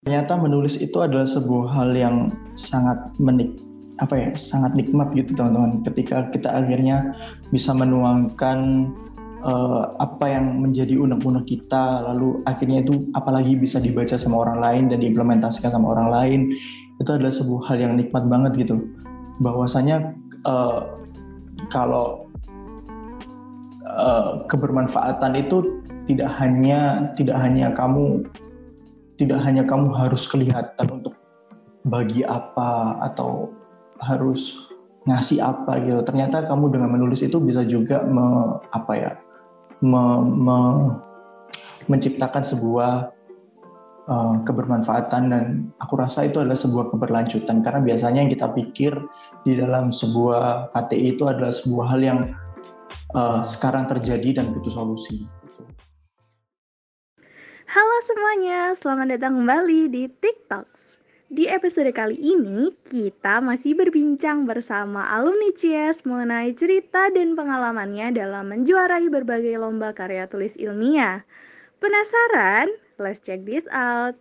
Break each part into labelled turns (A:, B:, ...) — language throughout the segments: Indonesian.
A: ternyata menulis itu adalah sebuah hal yang sangat menik apa ya sangat nikmat gitu teman-teman. Ketika kita akhirnya bisa menuangkan uh, apa yang menjadi unek-unek kita lalu akhirnya itu apalagi bisa dibaca sama orang lain dan diimplementasikan sama orang lain itu adalah sebuah hal yang nikmat banget gitu. Bahwasanya uh, kalau uh, kebermanfaatan itu tidak hanya tidak hanya kamu tidak hanya kamu harus kelihatan untuk bagi apa atau harus ngasih apa gitu. Ternyata kamu dengan menulis itu bisa juga me, apa ya me, me, menciptakan sebuah uh, kebermanfaatan dan aku rasa itu adalah sebuah keberlanjutan karena biasanya yang kita pikir di dalam sebuah KTI itu adalah sebuah hal yang uh, sekarang terjadi dan butuh solusi.
B: Halo semuanya, selamat datang kembali di TikToks. Di episode kali ini, kita masih berbincang bersama alumni CS mengenai cerita dan pengalamannya dalam menjuarai berbagai lomba karya tulis ilmiah. Penasaran? Let's check this out.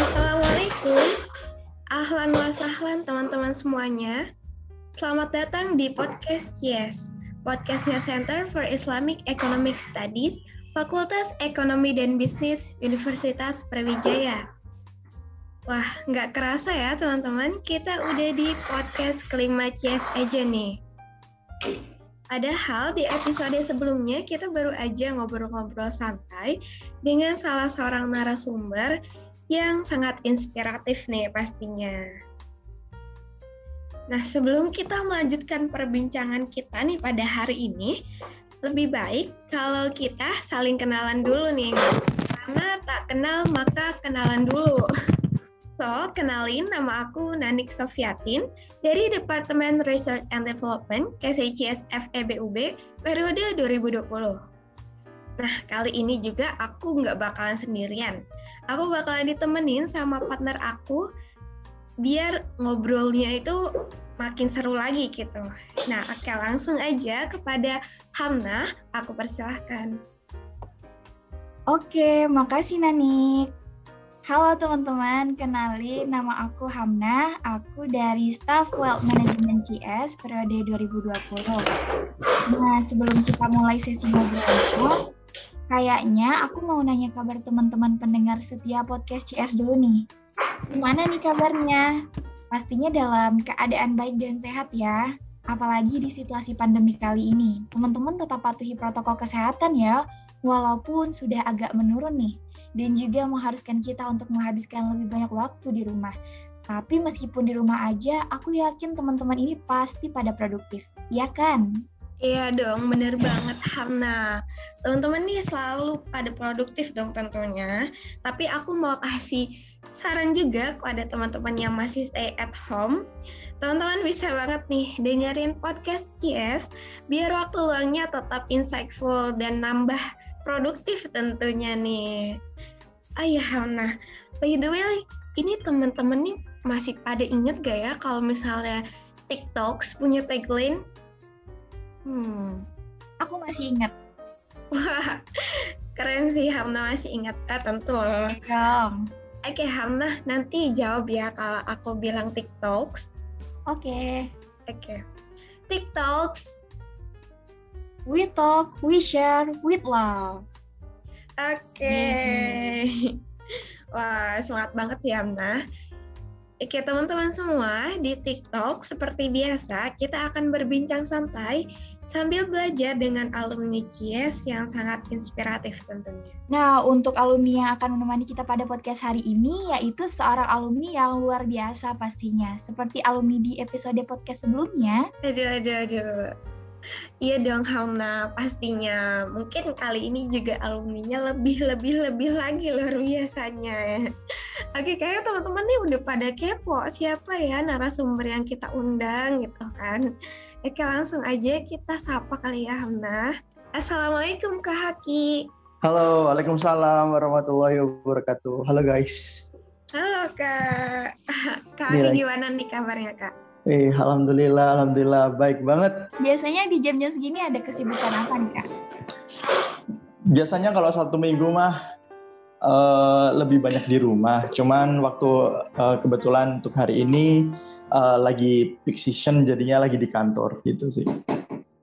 C: Assalamualaikum. Ahlan wa sahlan teman-teman semuanya. Selamat datang di podcast Yes, podcastnya Center for Islamic Economic Studies, Fakultas Ekonomi dan Bisnis Universitas Brawijaya. Wah, nggak kerasa ya teman-teman, kita udah di podcast kelima Yes aja nih. Padahal di episode sebelumnya kita baru aja ngobrol-ngobrol santai dengan salah seorang narasumber yang sangat inspiratif nih pastinya. Nah, sebelum kita melanjutkan perbincangan kita nih pada hari ini, lebih baik kalau kita saling kenalan dulu nih. Karena tak kenal maka kenalan dulu. So, kenalin nama aku Nanik Sofiatin dari Departemen Research and Development KCCS FEBUB periode 2020. Nah, kali ini juga aku nggak bakalan sendirian. Aku bakalan ditemenin sama partner aku biar ngobrolnya itu makin seru lagi gitu. Nah, oke langsung aja kepada Hamna, aku persilahkan.
D: Oke, makasih Nanik. Halo teman-teman, kenali nama aku Hamna, aku dari Staff Wealth Management CS periode 2020. Nah, sebelum kita mulai sesi ngobrol kayaknya aku mau nanya kabar teman-teman pendengar setiap podcast CS dulu nih. Gimana nih kabarnya? Pastinya dalam keadaan baik dan sehat ya. Apalagi di situasi pandemi kali ini. Teman-teman tetap patuhi protokol kesehatan ya, walaupun sudah agak menurun nih. Dan juga mengharuskan kita untuk menghabiskan lebih banyak waktu di rumah. Tapi meskipun di rumah aja, aku yakin teman-teman ini pasti pada produktif. Ya kan?
C: Iya dong, bener banget Hamna. Teman-teman nih selalu pada produktif dong tentunya. Tapi aku mau kasih saran juga kepada teman-teman yang masih stay at home. Teman-teman bisa banget nih dengerin podcast Yes biar waktu luangnya tetap insightful dan nambah produktif tentunya nih. Oh iya Hamna, by the way, ini teman-teman nih masih pada inget gak ya kalau misalnya TikToks punya tagline
D: Hmm, aku masih ingat.
C: Wah, keren sih Hamna masih ingat. Eh, tentu loh.
D: Ya.
C: Oke, Hamna, nanti jawab ya kalau aku bilang TikToks.
D: Oke.
C: Oke. TikToks.
D: We talk, we share, with love.
C: Oke. Wah, semangat banget ya, Hamna. Oke teman-teman semua, di TikTok seperti biasa kita akan berbincang santai sambil belajar dengan alumni CIES yang sangat inspiratif tentunya.
D: Nah, untuk alumni yang akan menemani kita pada podcast hari ini yaitu seorang alumni yang luar biasa pastinya. Seperti alumni di episode podcast sebelumnya.
C: Aduh, aduh, aduh. Iya dong Hamna, pastinya. Mungkin kali ini juga alumninya lebih lebih lebih lagi luar biasanya. Oke, kayaknya teman-teman nih udah pada kepo siapa ya narasumber yang kita undang gitu kan. Oke, langsung aja kita sapa kali ya Hamna. Assalamualaikum Kak Haki.
A: Halo, Waalaikumsalam warahmatullahi wabarakatuh. Halo guys.
C: Halo Kak. Kak Haki gimana nih kabarnya Kak?
A: Eh, alhamdulillah, alhamdulillah baik banget.
D: Biasanya di jam-jam segini ada kesibukan apa nih kak?
A: Biasanya kalau satu minggu mah uh, lebih banyak di rumah. Cuman waktu uh, kebetulan untuk hari ini uh, lagi peak season jadinya lagi di kantor gitu sih.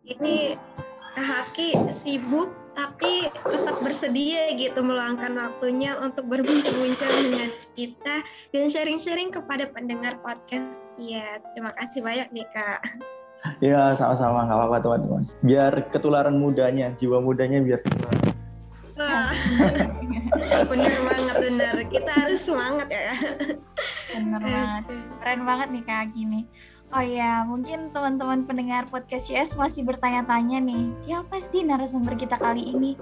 C: Ini Kak Haki sibuk tapi tetap bersedia gitu meluangkan waktunya untuk berbincang-bincang dengan kita dan sharing-sharing kepada pendengar podcast. Ya, terima kasih banyak nih Kak.
A: Ya, sama-sama. Nggak apa-apa teman-teman. Biar ketularan mudanya, jiwa mudanya biar ketularan.
C: Wah, bener banget, bener. Kita harus semangat ya.
D: Bener banget. Keren banget nih Kak Gini. Oh ya, mungkin teman-teman pendengar podcast CS masih bertanya-tanya nih, siapa sih narasumber kita kali ini?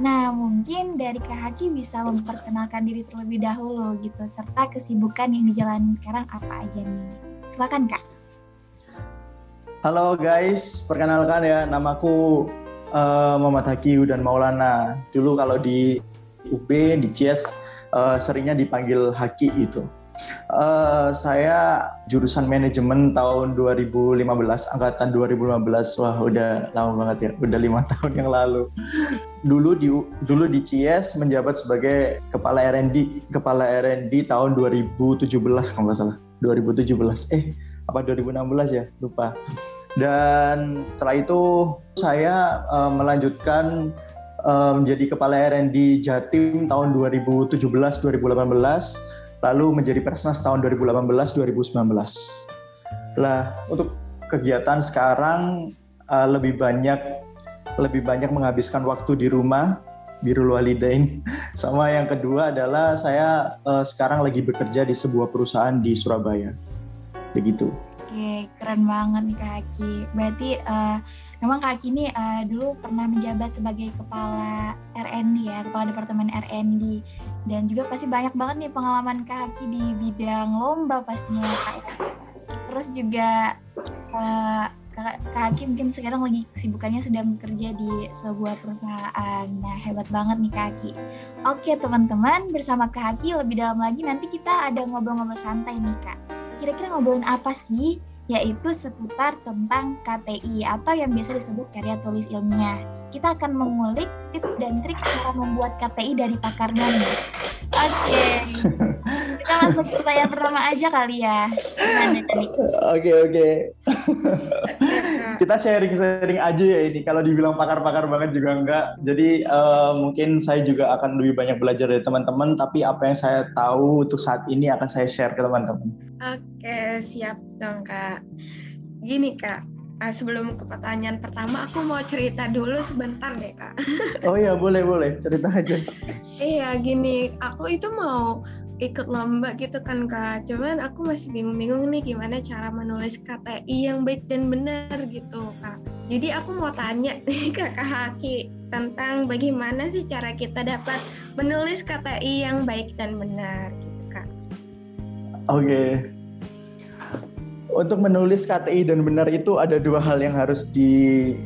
D: Nah, mungkin dari Kak Haki bisa memperkenalkan diri terlebih dahulu gitu, serta kesibukan yang dijalani sekarang apa aja nih. Silakan Kak.
A: Halo guys, perkenalkan ya, namaku uh, Muhammad Haki dan Maulana. Dulu kalau di UB, di CS, uh, seringnya dipanggil Haki itu. Uh, saya jurusan manajemen tahun 2015, angkatan 2015. Wah, udah lama banget ya, udah lima tahun yang lalu. Dulu di dulu di CS menjabat sebagai kepala R&D, kepala R&D tahun 2017 kalau nggak salah. 2017. Eh, apa 2016 ya? Lupa. Dan setelah itu saya uh, melanjutkan uh, menjadi kepala R&D Jatim tahun 2017 2018 lalu menjadi Persnas tahun 2018-2019. Lah, untuk kegiatan sekarang uh, lebih banyak lebih banyak menghabiskan waktu di rumah birul walidain sama yang kedua adalah saya uh, sekarang lagi bekerja di sebuah perusahaan di Surabaya. Begitu
D: oke keren banget nih Kak Haki berarti uh, memang Kak Haki ini uh, dulu pernah menjabat sebagai kepala RND ya kepala departemen RND dan juga pasti banyak banget nih pengalaman Kak Haki di bidang lomba pastinya Kak. Terus juga uh, Kak, Haki mungkin sekarang lagi kesibukannya sedang bekerja di sebuah perusahaan. Nah, hebat banget nih Kak Haki. Oke teman-teman, bersama Kak Haki lebih dalam lagi nanti kita ada ngobrol-ngobrol santai nih Kak. Kira-kira ngobrolin apa sih? Yaitu seputar tentang KTI atau yang biasa disebut karya tulis ilmiah kita akan mengulik tips dan trik cara membuat KTI dari pakarnya nih. Oke, okay. kita masuk ke pertanyaan pertama aja kali ya.
A: Oke oke. Kita sharing-sharing aja ya ini. Kalau dibilang pakar-pakar banget juga enggak. Jadi uh, mungkin saya juga akan lebih banyak belajar dari teman-teman. Tapi apa yang saya tahu untuk saat ini akan saya share ke teman-teman.
C: Oke, siap dong kak. Gini kak, uh, sebelum ke pertanyaan pertama aku mau cerita dulu sebentar deh kak.
A: Oh iya boleh boleh cerita aja.
C: iya gini aku itu mau ikut lomba gitu kan kak. Cuman aku masih bingung-bingung nih gimana cara menulis KTI yang baik dan benar gitu kak. Jadi aku mau tanya nih ke Kak Haki tentang bagaimana sih cara kita dapat menulis KTI yang baik dan benar gitu kak.
A: Oke, okay untuk menulis KTI dan benar itu ada dua hal yang harus di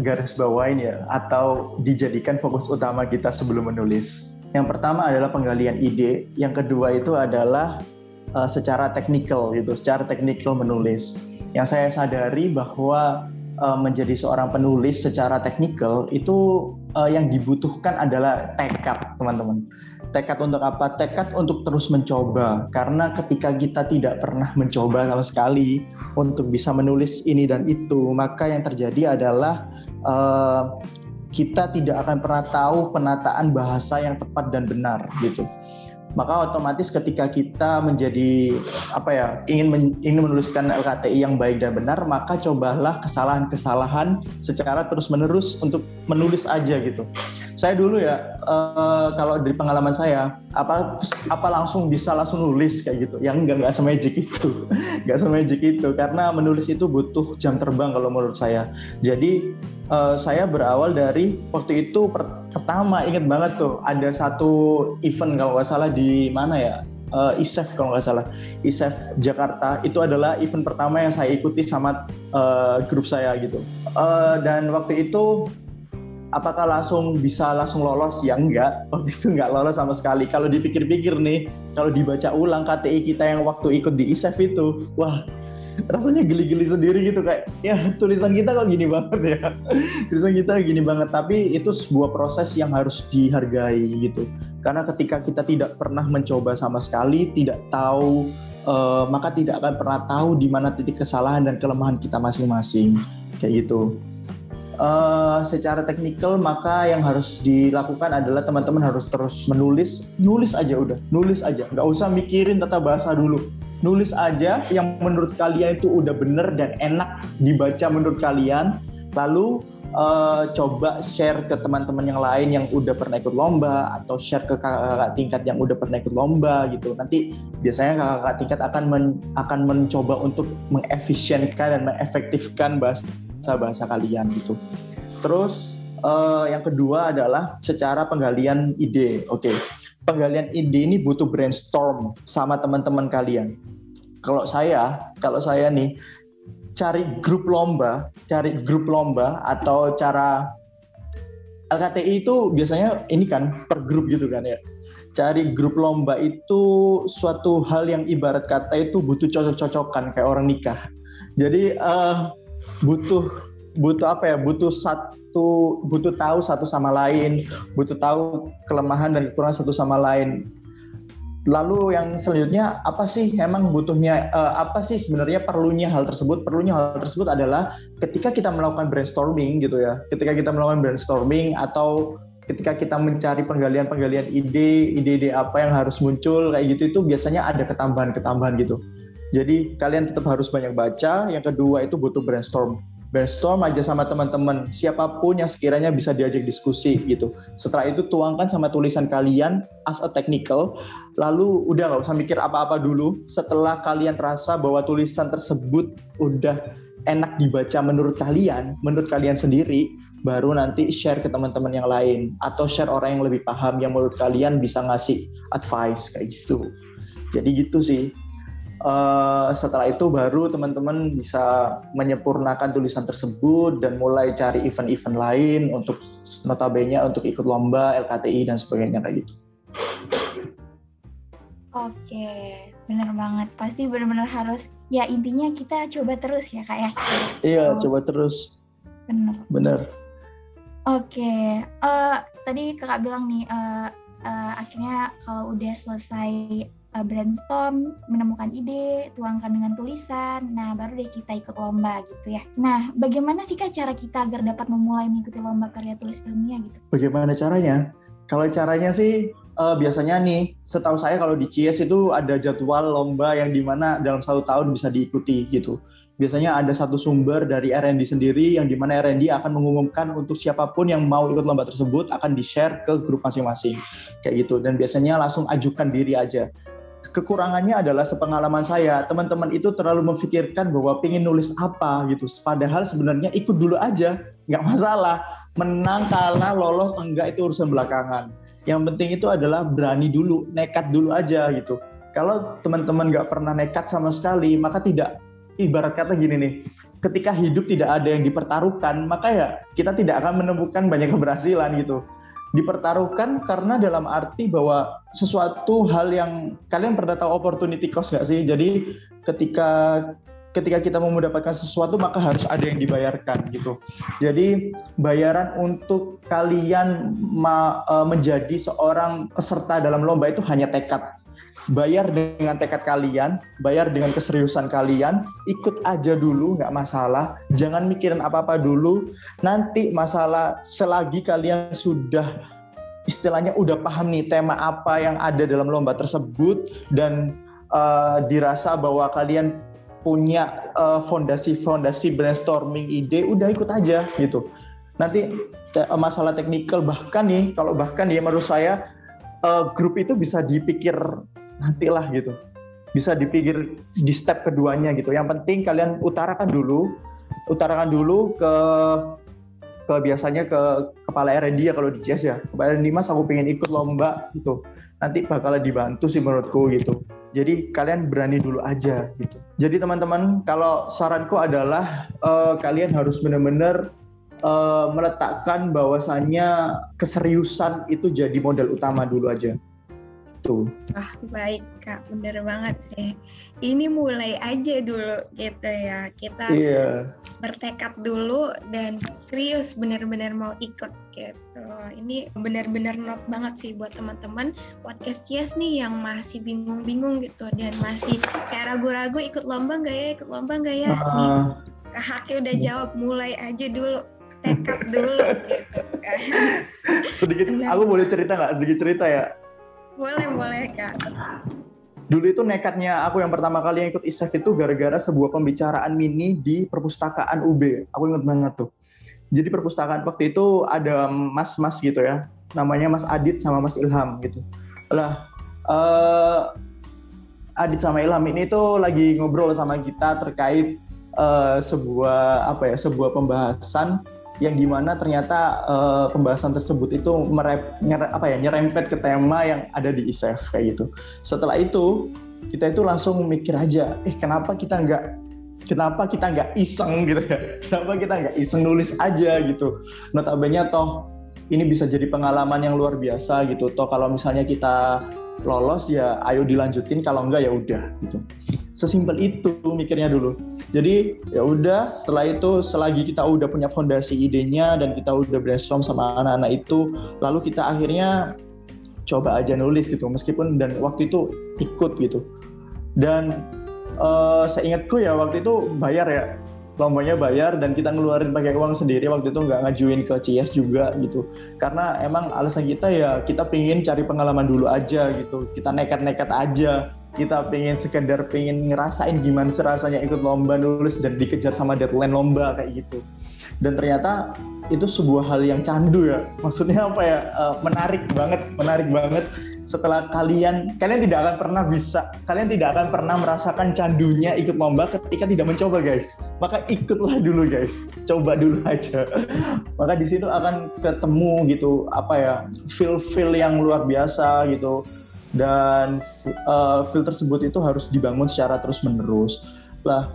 A: garis bawain ya atau dijadikan fokus utama kita sebelum menulis. Yang pertama adalah penggalian ide, yang kedua itu adalah uh, secara teknikal gitu, secara teknikal menulis. Yang saya sadari bahwa uh, menjadi seorang penulis secara teknikal itu uh, yang dibutuhkan adalah tekad, teman-teman tekad untuk apa? Tekad untuk terus mencoba. Karena ketika kita tidak pernah mencoba sama sekali untuk bisa menulis ini dan itu, maka yang terjadi adalah uh, kita tidak akan pernah tahu penataan bahasa yang tepat dan benar gitu. Maka otomatis ketika kita menjadi apa ya ingin men, ingin menuliskan LKTI yang baik dan benar maka cobalah kesalahan-kesalahan secara terus menerus untuk menulis aja gitu. Saya dulu ya uh, kalau dari pengalaman saya apa apa langsung bisa langsung nulis kayak gitu. Yang enggak enggak semajik itu. Enggak semajik itu karena menulis itu butuh jam terbang kalau menurut saya. Jadi uh, saya berawal dari waktu itu per, pertama inget banget tuh ada satu event kalau nggak salah di mana ya? Uh, ISEF kalau nggak salah. ISEF Jakarta. Itu adalah event pertama yang saya ikuti sama uh, grup saya gitu. Uh, dan waktu itu apakah langsung bisa langsung lolos? Ya enggak waktu itu enggak lolos sama sekali. Kalau dipikir-pikir nih kalau dibaca ulang KTI kita yang waktu ikut di ISEF itu wah rasanya geli-geli sendiri gitu kayak ya tulisan kita kok gini banget ya? Tulisan kita gini banget. Tapi itu sebuah proses yang harus dihargai gitu. Karena ketika kita tidak pernah mencoba sama sekali tidak tahu uh, maka tidak akan pernah tahu di mana titik kesalahan dan kelemahan kita masing-masing. Kayak gitu. Uh, secara teknikal maka yang harus dilakukan adalah teman-teman harus terus menulis. Nulis aja udah nulis aja. Nggak usah mikirin tata bahasa dulu nulis aja yang menurut kalian itu udah bener dan enak dibaca menurut kalian lalu uh, coba share ke teman-teman yang lain yang udah pernah ikut lomba atau share ke kakak-kakak tingkat yang udah pernah ikut lomba gitu nanti biasanya kakak-kakak tingkat akan men, akan mencoba untuk mengefisienkan dan mengefektifkan bahasa bahasa kalian gitu. Terus uh, yang kedua adalah secara penggalian ide. Oke, okay. Penggalian ide ini butuh brainstorm sama teman-teman kalian. Kalau saya, kalau saya nih cari grup lomba, cari grup lomba atau cara LKTI itu biasanya ini kan per grup gitu kan ya. Cari grup lomba itu suatu hal yang ibarat kata itu butuh cocok-cocokan kayak orang nikah. Jadi uh, butuh butuh apa ya? Butuh satu butuh tahu satu sama lain. Butuh tahu kelemahan dan kekurangan satu sama lain. Lalu yang selanjutnya apa sih emang butuhnya uh, apa sih sebenarnya perlunya hal tersebut? Perlunya hal tersebut adalah ketika kita melakukan brainstorming gitu ya. Ketika kita melakukan brainstorming atau ketika kita mencari penggalian-penggalian ide ide-ide apa yang harus muncul kayak gitu itu biasanya ada ketambahan-ketambahan gitu. Jadi kalian tetap harus banyak baca. Yang kedua itu butuh brainstorm. Brainstorm aja sama teman-teman, siapa pun yang sekiranya bisa diajak diskusi gitu. Setelah itu tuangkan sama tulisan kalian as a technical, lalu udah nggak usah mikir apa-apa dulu. Setelah kalian rasa bahwa tulisan tersebut udah enak dibaca menurut kalian, menurut kalian sendiri, baru nanti share ke teman-teman yang lain atau share orang yang lebih paham yang menurut kalian bisa ngasih advice kayak gitu. Jadi gitu sih uh, setelah itu baru teman-teman bisa menyempurnakan tulisan tersebut dan mulai cari event-event lain untuk notabene untuk ikut lomba LKTI dan sebagainya kayak gitu.
D: Oke, benar banget. Pasti benar-benar harus ya intinya kita coba terus ya kak ya.
A: Iya, terus. coba terus.
D: Benar.
A: Benar.
D: Oke, uh, tadi kakak bilang nih uh, uh, akhirnya kalau udah selesai uh, brainstorm, menemukan ide, tuangkan dengan tulisan. Nah, baru deh kita ikut lomba gitu ya. Nah, bagaimana sih Kak cara kita agar dapat memulai mengikuti lomba karya tulis ilmiah gitu?
A: Bagaimana caranya? Kalau caranya sih uh, biasanya nih, setahu saya kalau di CS itu ada jadwal lomba yang di mana dalam satu tahun bisa diikuti gitu. Biasanya ada satu sumber dari R&D sendiri yang di mana R&D akan mengumumkan untuk siapa pun yang mau ikut lomba tersebut akan di-share ke grup masing-masing kayak gitu. Dan biasanya langsung ajukan diri aja kekurangannya adalah sepengalaman saya. Teman-teman itu terlalu memikirkan bahwa pengen nulis apa gitu. Padahal sebenarnya ikut dulu aja nggak masalah. Menang kalah lolos enggak itu urusan belakangan. Yang penting itu adalah berani dulu nekat dulu aja gitu. Kalau teman-teman nggak pernah nekat sama sekali maka tidak ibarat kata gini nih ketika hidup tidak ada yang dipertaruhkan maka ya kita tidak akan menemukan banyak keberhasilan gitu dipertaruhkan karena dalam arti bahwa sesuatu hal yang kalian pernah tahu opportunity cost nggak sih? Jadi ketika ketika kita mau mendapatkan sesuatu maka harus ada yang dibayarkan gitu. Jadi bayaran untuk kalian uh, menjadi seorang peserta dalam lomba itu hanya tekad bayar dengan tekad kalian, bayar dengan keseriusan kalian, ikut aja dulu nggak masalah, jangan mikirin apa-apa dulu. Nanti masalah selagi kalian sudah istilahnya udah paham nih tema apa yang ada dalam lomba tersebut dan uh, dirasa bahwa kalian punya uh, fondasi-fondasi brainstorming ide, udah ikut aja gitu. Nanti masalah teknikal bahkan nih kalau bahkan ya menurut saya uh, grup itu bisa dipikir nantilah gitu. Bisa dipikir di step keduanya gitu. Yang penting kalian utarakan dulu utarakan dulu ke ke biasanya ke kepala R&D ya kalau di CS ya. Kepala R&D mas aku pengen ikut lomba gitu. Nanti bakalan dibantu sih menurutku gitu. Jadi kalian berani dulu aja gitu. Jadi teman-teman kalau saranku adalah uh, kalian harus benar-benar uh, meletakkan bahwasannya keseriusan itu jadi modal utama dulu aja itu.
C: Ah baik kak, bener banget sih. Ini mulai aja dulu gitu ya. Kita
A: Iya.
C: bertekad dulu dan serius benar-benar mau ikut gitu. Ini benar-benar not banget sih buat teman-teman podcast Yes nih yang masih bingung-bingung gitu dan masih kayak ragu-ragu ikut lomba nggak ya, ikut lomba nggak ya. Nih,
A: Ah,
C: Kak Haki udah jawab mulai aja dulu, tekad dulu gitu kan.
A: sedikit, aku boleh cerita nggak? Sedikit cerita ya.
C: Boleh boleh kak.
A: Dulu itu nekatnya aku yang pertama kali yang ikut ISEF itu gara-gara sebuah pembicaraan mini di perpustakaan UB. Aku inget banget tuh. Jadi perpustakaan waktu itu ada mas-mas gitu ya. Namanya Mas Adit sama Mas Ilham gitu. Lah, eh, Adit sama Ilham ini tuh lagi ngobrol sama kita terkait eh, sebuah apa ya, sebuah pembahasan yang di mana ternyata eh, pembahasan tersebut itu merep, nyere- apa ya, nyerempet ke tema yang ada di ISEF kayak gitu. Setelah itu kita itu langsung mikir aja eh kenapa kita nggak kenapa kita nggak iseng? gitu ya. Kenapa kita nggak iseng nulis aja gitu. Notabene toh ini bisa jadi pengalaman yang luar biasa gitu. Toh kalau misalnya kita lolos ya ayo dilanjutin kalau enggak ya udah gitu sesimpel itu mikirnya dulu. Jadi ya udah setelah itu selagi kita udah punya fondasi idenya dan kita udah brainstorm sama anak-anak itu lalu kita akhirnya coba aja nulis gitu meskipun dan waktu itu ikut gitu. Dan eh saya ingatku ya waktu itu bayar ya. Lombanya bayar dan kita ngeluarin pakai uang sendiri waktu itu nggak ngajuin ke CS juga gitu. Karena emang alasan kita ya kita pengen cari pengalaman dulu aja gitu. Kita nekat-nekat aja kita pengen sekedar pengen ngerasain gimana sih rasanya ikut lomba nulis dan dikejar sama deadline lomba kayak gitu. Dan ternyata itu sebuah hal yang candu ya. Maksudnya apa ya? Eh, menarik banget menarik banget. Setelah kalian kalian tidak akan pernah bisa kalian tidak akan pernah merasakan candunya ikut lomba ketika tidak mencoba guys. Maka ikutlah dulu guys. Coba dulu aja. Maka di situ akan ketemu gitu apa ya feel feel yang luar biasa gitu dan eh, feel tersebut itu harus dibangun secara terus menerus lah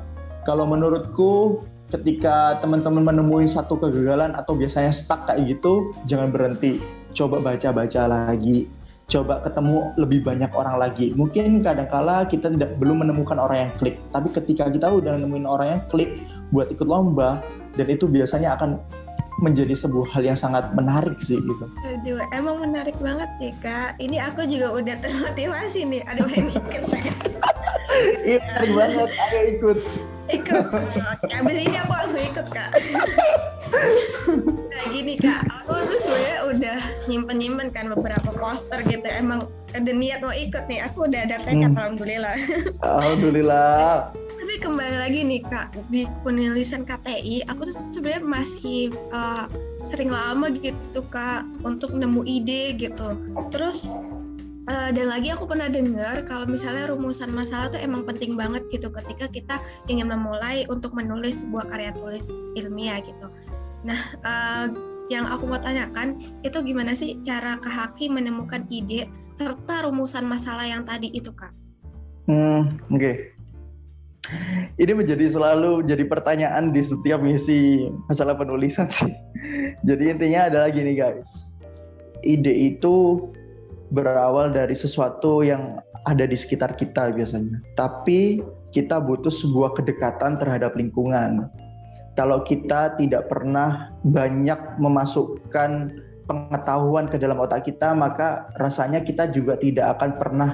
A: kalau menurutku ketika teman-teman menemui satu kegagalan atau biasanya stuck kayak gitu jangan berhenti. Coba baca-baca lagi. Coba ketemu lebih banyak orang lagi. Mungkin kadangkala kita tidak belum menemukan orang yang klik. Tapi ketika kita udah nemuin orang yang klik buat ikut lomba dan itu biasanya akan menjadi sebuah hal yang sangat menarik sih gitu
C: Aduh, emang menarik banget nih kak. Ini aku juga udah termotivasi nih. Aduh, pengen ikut.
A: iya menarik banget ayo ikut
C: ikut. Abis ini aku langsung ikut kak. Nah gini kak, aku tuh sebenarnya udah nyimpen nyimpen kan beberapa poster gitu. Emang ada niat mau ikut nih. Aku udah ada tekad
A: Hmm.
C: alhamdulillah.
A: alhamdulillah
C: Tapi kembali lagi nih kak di penulisan KTI, aku tuh sebenarnya masih uh, sering lama gitu kak untuk nemu ide gitu. Terus uh, dan lagi aku pernah dengar kalau misalnya rumusan masalah tuh emang penting banget gitu ketika kita ingin memulai untuk menulis sebuah karya tulis ilmiah gitu. Nah uh, yang aku mau tanyakan itu gimana sih cara Kak Haki menemukan ide serta rumusan masalah yang tadi itu kak?
A: Hmm, oke. Ini menjadi selalu jadi pertanyaan di setiap misi masalah penulisan sih. Jadi intinya adalah gini guys. Ide itu berawal dari sesuatu yang ada di sekitar kita biasanya. Tapi kita butuh sebuah kedekatan terhadap lingkungan. Kalau kita tidak pernah banyak memasukkan pengetahuan ke dalam otak kita, maka rasanya kita juga tidak akan pernah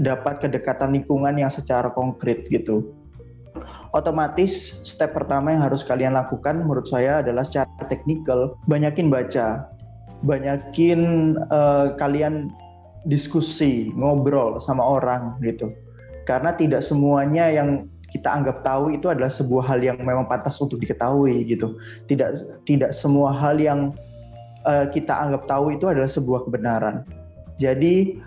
A: dapat kedekatan lingkungan yang secara konkret gitu. Otomatis step pertama yang harus kalian lakukan menurut saya adalah secara teknikal banyakin baca, banyakin eh, kalian diskusi, ngobrol sama orang gitu. Karena tidak semuanya yang kita anggap tahu itu adalah sebuah hal yang memang pantas untuk diketahui gitu. Tidak tidak semua hal yang eh, kita anggap tahu itu adalah sebuah kebenaran. Jadi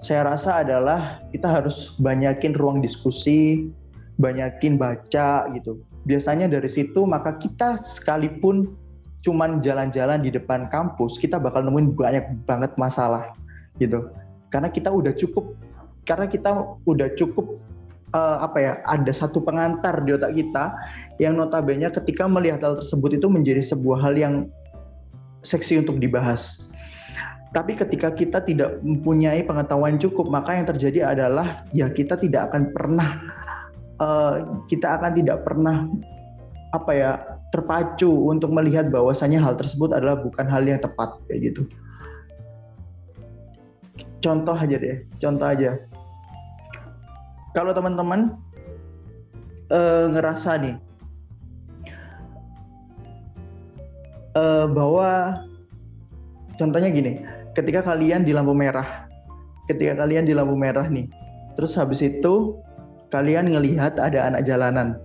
A: saya rasa adalah kita harus banyakin ruang diskusi, banyakin baca gitu. Biasanya dari situ maka kita sekalipun cuman jalan-jalan di depan kampus, kita bakal nemuin banyak banget masalah gitu. Karena kita udah cukup karena kita udah cukup uh, apa ya, ada satu pengantar di otak kita yang notabene ketika melihat hal tersebut itu menjadi sebuah hal yang seksi untuk dibahas. Tapi ketika kita tidak mempunyai pengetahuan cukup, maka yang terjadi adalah ya kita tidak akan pernah uh, kita akan tidak pernah apa ya terpacu untuk melihat bahwasanya hal tersebut adalah bukan hal yang tepat kayak gitu. Contoh aja deh, contoh aja. Kalau teman-teman uh, ngerasa nih uh, bahwa contohnya gini, ketika kalian di lampu merah, ketika kalian di lampu merah nih, terus habis itu kalian ngelihat ada anak jalanan,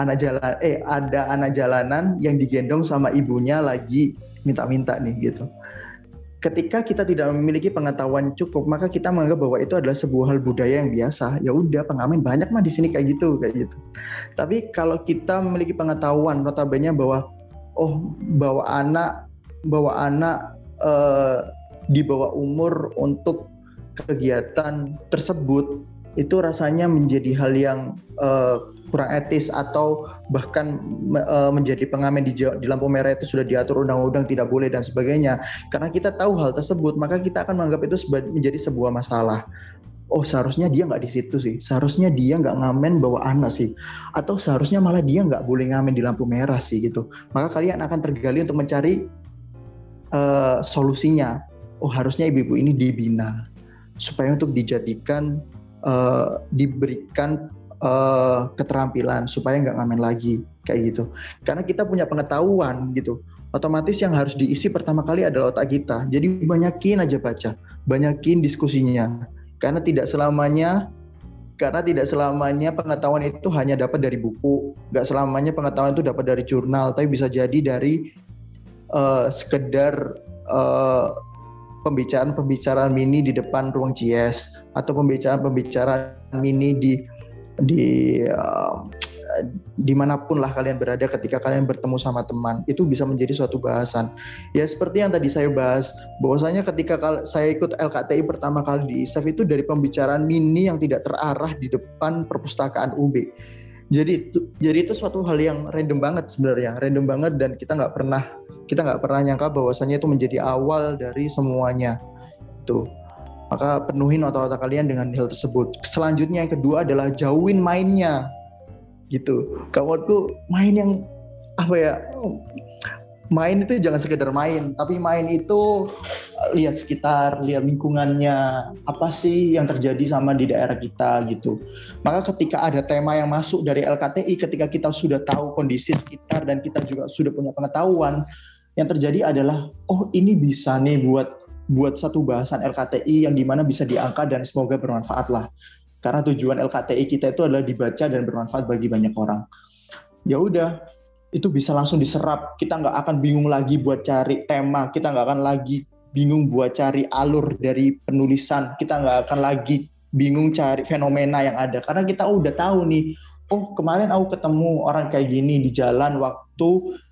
A: anak jalan, eh ada anak jalanan yang digendong sama ibunya lagi minta-minta nih gitu. Ketika kita tidak memiliki pengetahuan cukup, maka kita menganggap bahwa itu adalah sebuah hal budaya yang biasa. Ya udah, pengamen banyak mah di sini kayak gitu, kayak gitu. Tapi kalau kita memiliki pengetahuan, notabene bahwa oh bawa anak, bawa anak uh, di bawah umur untuk kegiatan tersebut itu rasanya menjadi hal yang uh, kurang etis atau bahkan uh, menjadi pengamen di, di lampu merah itu sudah diatur undang-undang tidak boleh dan sebagainya. Karena kita tahu hal tersebut maka kita akan menganggap itu menjadi sebuah masalah. Oh seharusnya dia nggak di situ sih. Seharusnya dia nggak ngamen bawa anak sih. Atau seharusnya malah dia nggak boleh ngamen di lampu merah sih gitu. Maka kalian akan tergali untuk mencari uh, solusinya. Oh harusnya ibu-ibu ini dibina supaya untuk dijadikan uh, diberikan uh, keterampilan supaya nggak ngamen lagi kayak gitu. Karena kita punya pengetahuan gitu. Otomatis yang harus diisi pertama kali adalah otak kita. Jadi banyakin aja baca banyakin diskusinya. Karena tidak selamanya karena tidak selamanya pengetahuan itu hanya dapat dari buku, nggak selamanya pengetahuan itu dapat dari jurnal, tapi bisa jadi dari uh, sekedar uh, pembicaraan-pembicaraan mini di depan ruang CS atau pembicaraan-pembicaraan mini di di uh, di mana pun lah kalian berada ketika kalian bertemu sama teman. Itu bisa menjadi suatu bahasan. Ya seperti yang tadi saya bahas bahwasanya ketika saya ikut LKTI pertama kali di ISEF itu dari pembicaraan mini yang tidak terarah di depan perpustakaan UB jadi itu jadi itu suatu hal yang random banget sebenarnya random banget dan kita nggak pernah kita nggak pernah nyangka bahwasanya itu menjadi awal dari semuanya. Tuh maka penuhin otak-otak kalian dengan hal tersebut. Selanjutnya yang kedua adalah jauhin mainnya. Gitu. Kamu tuh main yang apa ya main itu jangan sekedar main, tapi main itu eh, lihat sekitar, lihat lingkungannya, apa sih yang terjadi sama di daerah kita gitu. Maka ketika ada tema yang masuk dari LKTI, ketika kita sudah tahu kondisi sekitar dan kita juga sudah punya pengetahuan, yang terjadi adalah oh ini bisa nih buat buat satu bahasan LKTI yang di mana bisa diangkat dan semoga bermanfaat lah. Karena tujuan LKTI kita itu adalah dibaca dan bermanfaat bagi banyak orang. Ya udah, itu bisa langsung diserap. Kita nggak akan bingung lagi buat cari tema, kita nggak akan lagi bingung buat cari alur dari penulisan, kita nggak akan lagi bingung cari fenomena yang ada karena kita udah tahu nih. Oh kemarin aku ketemu orang kayak gini di jalan waktu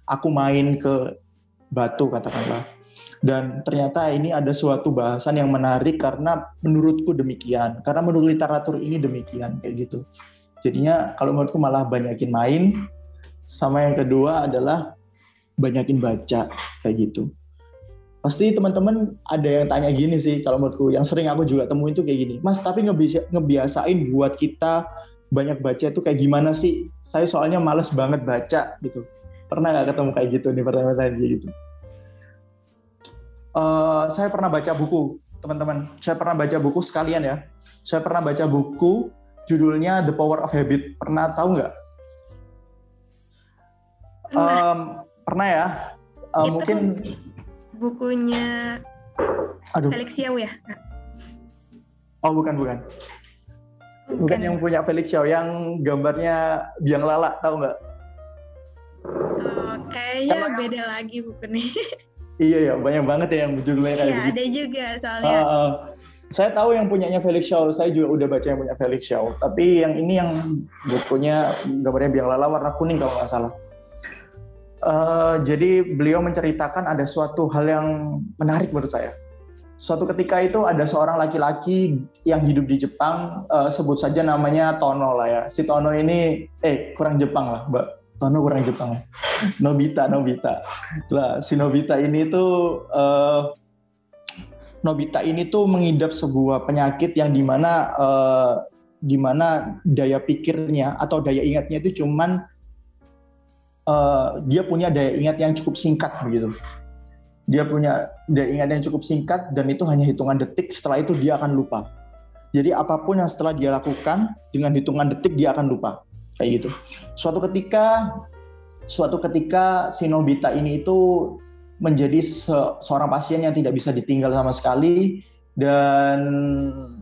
A: aku main ke Batu katakanlah. Dan ternyata ini ada suatu bahasan yang menarik karena menurutku demikian. Karena menurut literatur ini demikian kayak gitu. Jadinya kalau menurutku malah banyakin main, sama yang kedua adalah banyakin baca kayak gitu. Pasti teman-teman ada yang tanya gini sih kalau menurutku yang sering aku juga temuin itu kayak gini. Mas, tapi ngebiasa, ngebiasain buat kita banyak baca itu kayak gimana sih? Saya soalnya males banget baca gitu. Pernah nggak ketemu kayak gitu nih pertanyaan kayak gitu? Uh, saya pernah baca buku, teman-teman. Saya pernah baca buku sekalian ya. Saya pernah baca buku judulnya The Power of Habit. Pernah tahu nggak? Um, pernah ya. Uh,
C: itu
A: mungkin
C: bukunya
A: Aduh.
C: Felix Yao ya?
A: Oh bukan bukan. Bukan yang punya Felix Xiao yang gambarnya biang lala tahu nggak?
C: Oh, kayaknya
A: Karena-
C: beda lagi bukunya.
A: Iya ya banyak banget ya yang judulnya kayak
C: Iya,
A: gitu.
C: ada juga soalnya.
A: Ah, ah. saya tahu yang punyanya Felix Shaw, saya juga udah baca yang punya Felix Shaw. Tapi yang ini yang bukunya gambarnya biang lala warna kuning kalau nggak salah. Eh, jadi beliau menceritakan ada suatu hal yang menarik menurut saya. Suatu ketika itu ada seorang laki-laki yang hidup di Jepang, eh, sebut saja namanya Tono lah ya. Si Tono ini, eh kurang Jepang lah, Mbak. Tono kurang Jepang. Nobita, Nobita. Lah, si Nobita ini tuh eh, Nobita ini tuh mengidap sebuah penyakit yang di mana uh, di mana daya pikirnya atau daya ingatnya itu cuman uh, dia punya daya ingat yang cukup singkat begitu. Dia punya daya ingat yang cukup singkat dan itu hanya hitungan detik. Setelah itu dia akan lupa. Jadi apa pun yang setelah dia lakukan dengan hitungan detik dia akan lupa kayak gitu. Suatu ketika suatu ketika si Nobita ini itu menjadi se seorang pasien yang tidak bisa ditinggal sama sekali dan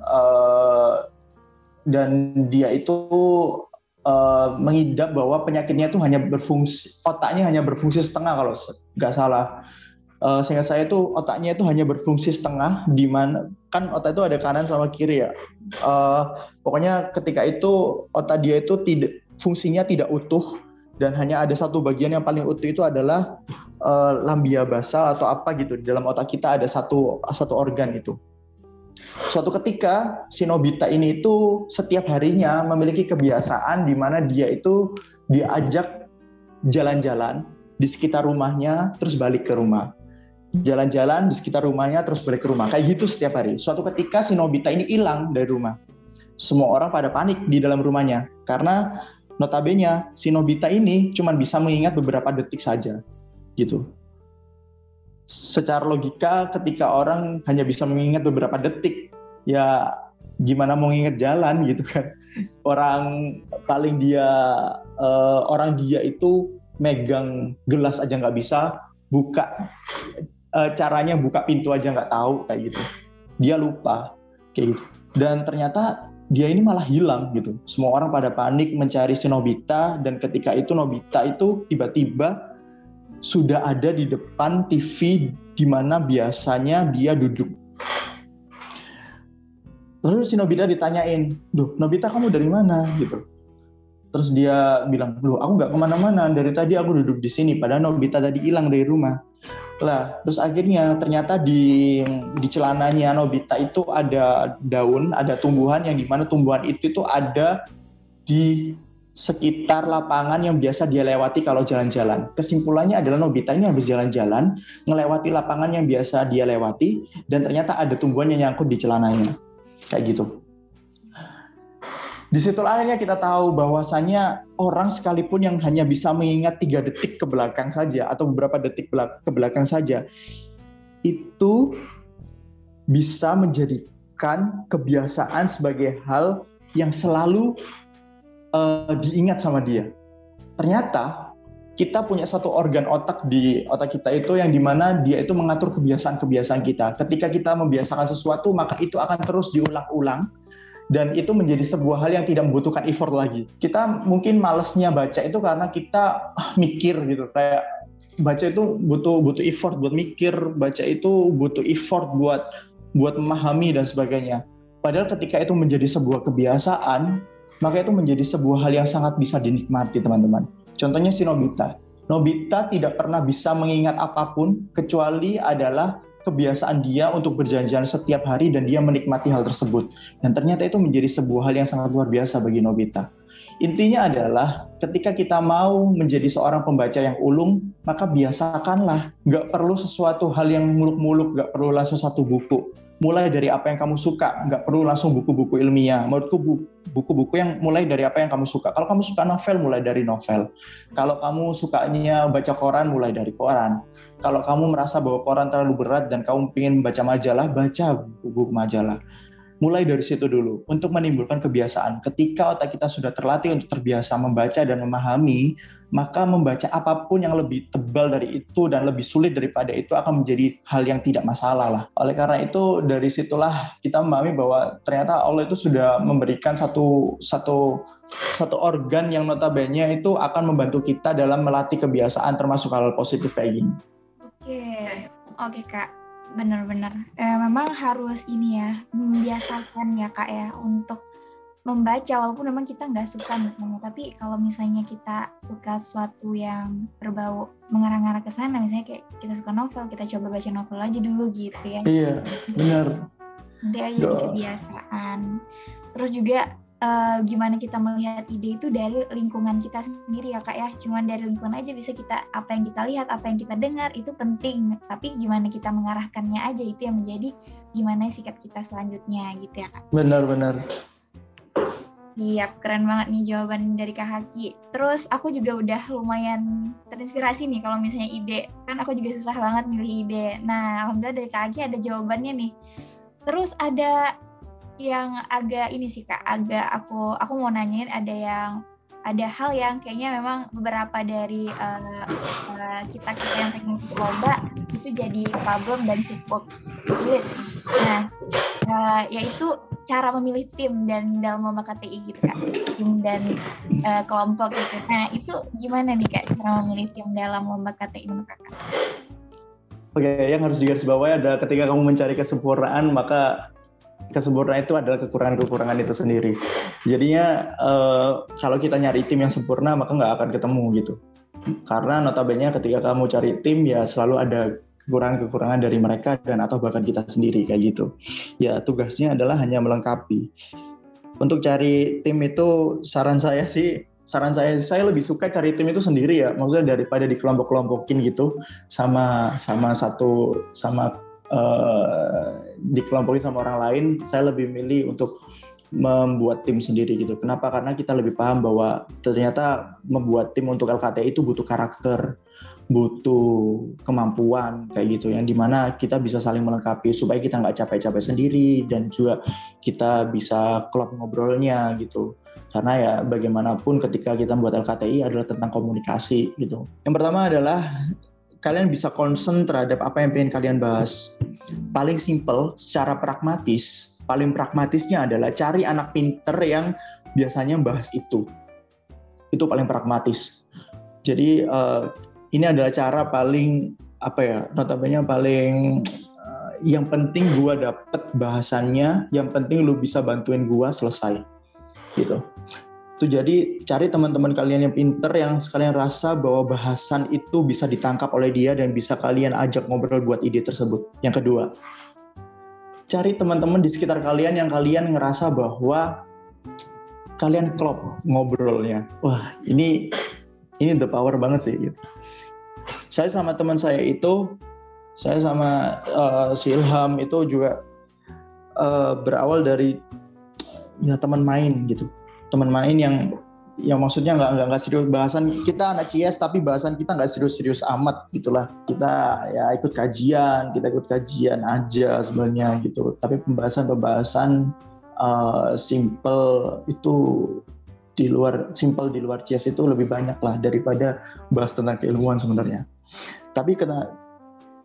A: uh, dan dia itu uh, mengidap bahwa penyakitnya itu hanya berfungsi otaknya hanya berfungsi setengah kalau nggak salah. Uh, sehingga saya itu otaknya itu hanya berfungsi setengah di mana kan otak itu ada kanan sama kiri ya. Uh, pokoknya ketika itu otak dia itu tidak fungsinya tidak utuh dan hanya ada satu bagian yang paling utuh itu adalah uh, lambia basal atau apa gitu. Di dalam otak kita ada satu satu organ itu. Suatu ketika si Nobita ini itu setiap harinya memiliki kebiasaan di mana dia itu diajak jalan-jalan di sekitar rumahnya terus balik ke rumah. Jalan-jalan di sekitar rumahnya terus balik ke rumah. Kayak gitu setiap hari. Suatu ketika si Nobita ini hilang dari rumah. Semua orang pada panik di dalam rumahnya karena notabene si Nobita ini cuma bisa mengingat beberapa detik saja gitu secara logika ketika orang hanya bisa mengingat beberapa detik ya gimana mau ingat jalan gitu kan? Orang paling dia uh, orang dia itu megang gelas aja nggak bisa buka uh, caranya buka pintu aja nggak tahu kayak gitu. Dia lupa kayak gitu. Dan ternyata dia ini malah hilang gitu. Semua orang pada panik mencari si Nobita dan ketika itu Nobita itu tiba-tiba sudah ada di depan TV di mana biasanya dia duduk. Lalu si Nobita ditanyain, "Duh, Nobita kamu dari mana?" gitu. Terus dia bilang, "Loh, aku nggak ke mana-mana. Dari tadi aku duduk di sini. Padahal Nobita tadi hilang dari rumah." Lah, terus akhirnya ternyata di di celananya Nobita itu ada daun, ada tumbuhan yang di mana tumbuhan itu itu ada di sekitar lapangan yang biasa dia lewati kalau jalan-jalan. Kesimpulannya adalah Nobita ini habis jalan-jalan, melewati lapangan yang biasa dia lewati, dan ternyata ada tumbuhan yang nyangkut di celananya. Kayak gitu. Di situ akhirnya kita tahu bahwasannya orang sekalipun yang hanya bisa mengingat tiga detik ke belakang saja atau beberapa detik ke belakang saja itu bisa menjadikan kebiasaan sebagai hal yang selalu uh, diingat sama dia. Ternyata kita punya satu organ otak di otak kita itu yang di mana dia itu mengatur kebiasaan-kebiasaan kita. Ketika kita membiasakan sesuatu, maka itu akan terus diulang-ulang dan itu menjadi sebuah hal yang tidak membutuhkan effort lagi. Kita mungkin malesnya baca itu karena kita ah, mikir gitu kayak baca itu butuh butuh effort buat mikir, baca itu butuh effort buat buat memahami dan sebagainya. Padahal ketika itu menjadi sebuah kebiasaan, maka itu menjadi sebuah hal yang sangat bisa dinikmati teman-teman. Contohnya si Nobita. Nobita tidak pernah bisa mengingat apa pun kecuali adalah kebiasaan dia untuk berjalan-jalan setiap hari dan dia menikmati hal tersebut. Dan ternyata itu menjadi sebuah hal yang sangat luar biasa bagi Nobita. Intinya adalah ketika kita mau menjadi seorang pembaca yang ulung, maka biasakanlah. Nggak perlu sesuatu hal yang muluk-muluk, nggak perlu langsung satu buku mulai dari apa yang kamu suka, nggak perlu langsung buku-buku ilmiah. Menurutku buku-buku yang mulai dari apa yang kamu suka. Kalau kamu suka novel, mulai dari novel. Kalau kamu sukanya baca koran, mulai dari koran. Kalau kamu merasa bahwa koran terlalu berat dan kamu ingin baca majalah, baca buku majalah mulai dari situ dulu untuk menimbulkan kebiasaan. Ketika otak kita sudah terlatih untuk terbiasa membaca dan memahami, maka membaca apa pun yang lebih tebal dari itu dan lebih sulit daripada itu akan menjadi hal yang tidak masalah lah. Oleh karena itu dari situlah kita memahami bahwa ternyata Allah itu sudah memberikan satu satu satu organ yang notabene itu akan membantu kita dalam melatih kebiasaan termasuk hal positif kayak gini.
D: Oke, oke kak benar-benar. Eh, memang harus ini ya membiasakan ya kak ya untuk membaca walaupun memang kita nggak suka misalnya. Tapi kalau misalnya kita suka sesuatu yang berbau mengarah-arah ke sana misalnya kayak kita suka novel kita coba baca novel aja dulu gitu ya.
A: Iya benar.
D: Aja jadi kebiasaan. Terus juga uh, gimana kita melihat ide itu dari lingkungan kita sendiri ya kak ya cuman dari lingkungan aja bisa kita apa yang kita lihat apa yang kita dengar itu penting tapi gimana kita mengarahkannya aja itu yang menjadi gimana sikap kita selanjutnya gitu ya kak
A: benar-benar
D: Iya, keren banget nih jawaban dari Kak Haki. Terus aku juga udah lumayan terinspirasi nih kalau misalnya ide. Kan aku juga susah banget milih ide. Nah, alhamdulillah dari Kak Haki ada jawabannya nih. Terus ada yang agak ini sih kak, agak aku aku mau nanyain ada yang ada hal yang kayaknya memang beberapa dari uh, uh, kita kita yang pengen lomba itu jadi problem dan cukup sulit. Nah, uh, yaitu cara memilih tim dan dalam lomba KTI gitu kak, tim dan uh, kelompok gitu. Nah, itu gimana nih kak cara memilih tim dalam lomba KTI menurut kakak?
A: Oke, yang harus digarisbawahi ada ketika kamu mencari kesempurnaan maka kesempurnaan itu adalah kekurangan-kekurangan itu sendiri. Jadinya uh, kalau kita nyari tim yang sempurna maka nggak akan ketemu gitu. Karena notabene ketika kamu cari tim ya selalu ada kekurangan-kekurangan dari mereka dan atau bahkan kita sendiri kayak gitu. Ya tugasnya adalah hanya melengkapi. Untuk cari tim itu saran saya sih saran saya saya lebih suka cari tim itu sendiri ya maksudnya daripada di kelompok-kelompokin gitu sama sama satu sama uh, dikelompokin sama orang lain, saya lebih milih untuk membuat tim sendiri gitu. Kenapa? Karena kita lebih paham bahwa ternyata membuat tim untuk LKTI itu butuh karakter, butuh kemampuan kayak gitu yang di mana kita bisa saling melengkapi supaya kita nggak capek-capek sendiri dan juga kita bisa klop ngobrolnya gitu. Karena ya bagaimanapun ketika kita membuat LKTI adalah tentang komunikasi gitu. Yang pertama adalah kalian bisa concern terhadap apa yang pengen kalian bahas. Paling simple, secara pragmatis, paling pragmatisnya adalah cari anak pinter yang biasanya bahas itu. Itu paling pragmatis. Jadi uh, ini adalah cara paling apa ya, notabene paling uh, yang penting gua dapet bahasannya, yang penting lu bisa bantuin gua selesai. Gitu. Itu jadi cari teman-teman kalian yang pinter yang sekalian rasa bahwa bahasan itu bisa ditangkap oleh dia dan bisa kalian ajak ngobrol buat ide tersebut. Yang kedua, cari teman-teman di sekitar kalian yang kalian ngerasa bahwa kalian klop ngobrolnya. Wah, ini ini the power banget sih. Saya sama teman saya itu, saya sama uh, si Ilham itu juga uh, berawal dari ya teman main gitu teman main yang yang maksudnya nggak nggak serius bahasan. Kita anak CS tapi bahasan kita nggak serius-serius amat gitulah. Kita ya ikut kajian kita ikut kajian aja sebenarnya gitu. Tapi pembahasan-pembahasan uh, simple itu di luar simple di luar CS itu lebih banyak lah daripada bahas tentang keilmuan sebenarnya. Tapi kena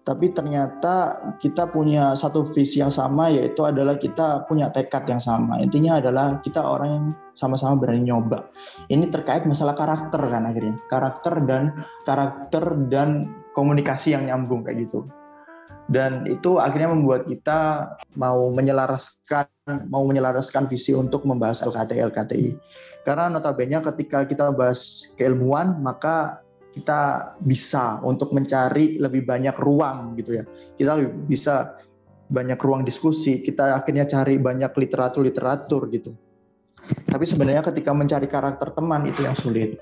A: tapi ternyata kita punya satu visi yang sama yaitu adalah kita punya tekad yang sama. Intinya adalah kita orang yang sama-sama berani nyoba. Ini terkait masalah karakter kan akhirnya. Karakter dan karakter dan komunikasi yang nyambung kayak gitu. Dan itu akhirnya membuat kita mau menyelaraskan mau menyelaraskan visi untuk membahas LKTI LKTI karena notabene ketika kita bahas keilmuan maka kita bisa untuk mencari lebih banyak ruang gitu ya. Kita bisa banyak ruang diskusi, kita akhirnya cari banyak literatur-literatur gitu. Tapi sebenarnya ketika mencari karakter teman itu yang sulit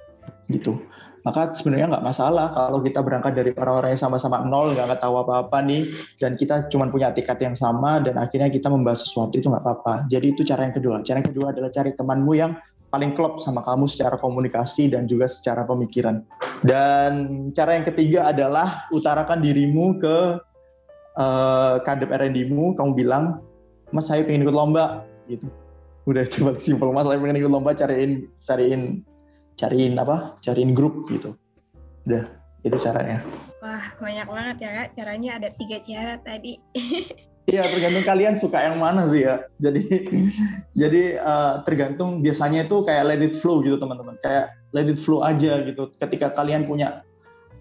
A: gitu. Maka sebenarnya nggak masalah kalau kita berangkat dari orang-orang yang sama-sama nol, nggak tahu apa-apa nih, dan kita cuma punya tiket yang sama, dan akhirnya kita membahas sesuatu itu nggak apa-apa. Jadi itu cara yang kedua. Cara yang kedua adalah cari temanmu yang paling klop sama kamu secara komunikasi dan juga secara pemikiran. Dan cara yang ketiga adalah utarakan dirimu ke uh, kadep R&D-mu, kamu bilang, Mas saya pengen ikut lomba, gitu. Udah coba simpel, Mas saya pengen ikut lomba, cariin cariin cariin apa? Cariin grup gitu. Udah, itu caranya.
C: Wah, banyak banget ya Kak. Caranya ada tiga cara tadi.
A: Iya tergantung kalian suka yang mana sih ya. Jadi jadi uh, tergantung biasanya itu kayak let it flow gitu teman-teman. Kayak let it flow aja gitu. Ketika kalian punya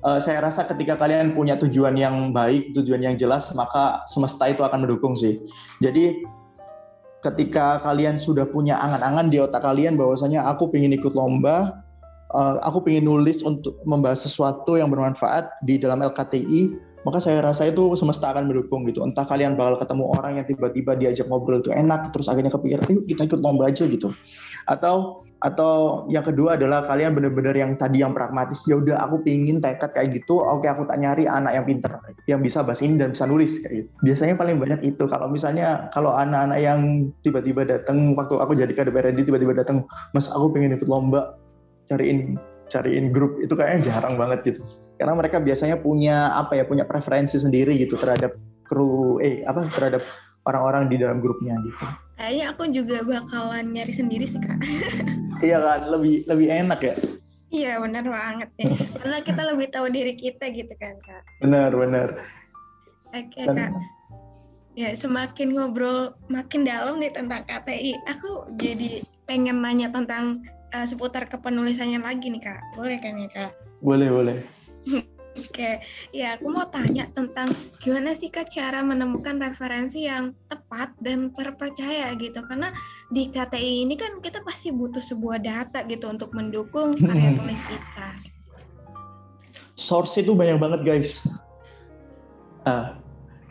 A: uh, saya rasa ketika kalian punya tujuan yang baik, tujuan yang jelas, maka semesta itu akan mendukung sih. Jadi ketika kalian sudah punya angan-angan di otak kalian bahwasanya aku ingin ikut lomba, uh, aku ingin nulis untuk membahas sesuatu yang bermanfaat di dalam LKTI, maka saya rasa itu semesta akan mendukung gitu. Entah kalian bakal ketemu orang yang tiba-tiba diajak ngobrol itu enak, terus akhirnya kepikir, yuk kita ikut lomba aja gitu. Atau atau yang kedua adalah kalian benar-benar yang tadi yang pragmatis ya udah aku pingin tekad kayak gitu oke aku tak nyari anak yang pinter yang bisa bahasa ini dan bisa nulis kayak gitu biasanya paling banyak itu kalau misalnya kalau anak-anak yang tiba-tiba datang waktu aku jadi KDPRD tiba-tiba datang mas aku pengen ikut lomba cariin cariin grup itu kayaknya jarang banget gitu karena mereka biasanya punya apa ya punya preferensi sendiri gitu terhadap kru eh apa terhadap orang-orang di dalam grupnya gitu.
C: Kayaknya aku juga bakalan nyari sendiri sih kak.
A: iya kan, lebih lebih enak ya.
C: Iya benar banget ya. Karena kita lebih tahu diri kita gitu kan kak.
A: Benar benar.
C: Oke Dan, kak. Ya semakin ngobrol makin dalam nih tentang KTI, aku jadi pengen nanya tentang uh, seputar kepenulisannya lagi nih kak. Boleh kan ya kak?
A: Boleh boleh.
C: Oke, ya aku mau tanya tentang gimana sih kak cara menemukan referensi yang tepat dan terpercaya gitu. Karena di KTI ini kan kita pasti butuh sebuah data gitu untuk mendukung karya hmm. tulis kita.
A: Source itu banyak banget guys. Nah,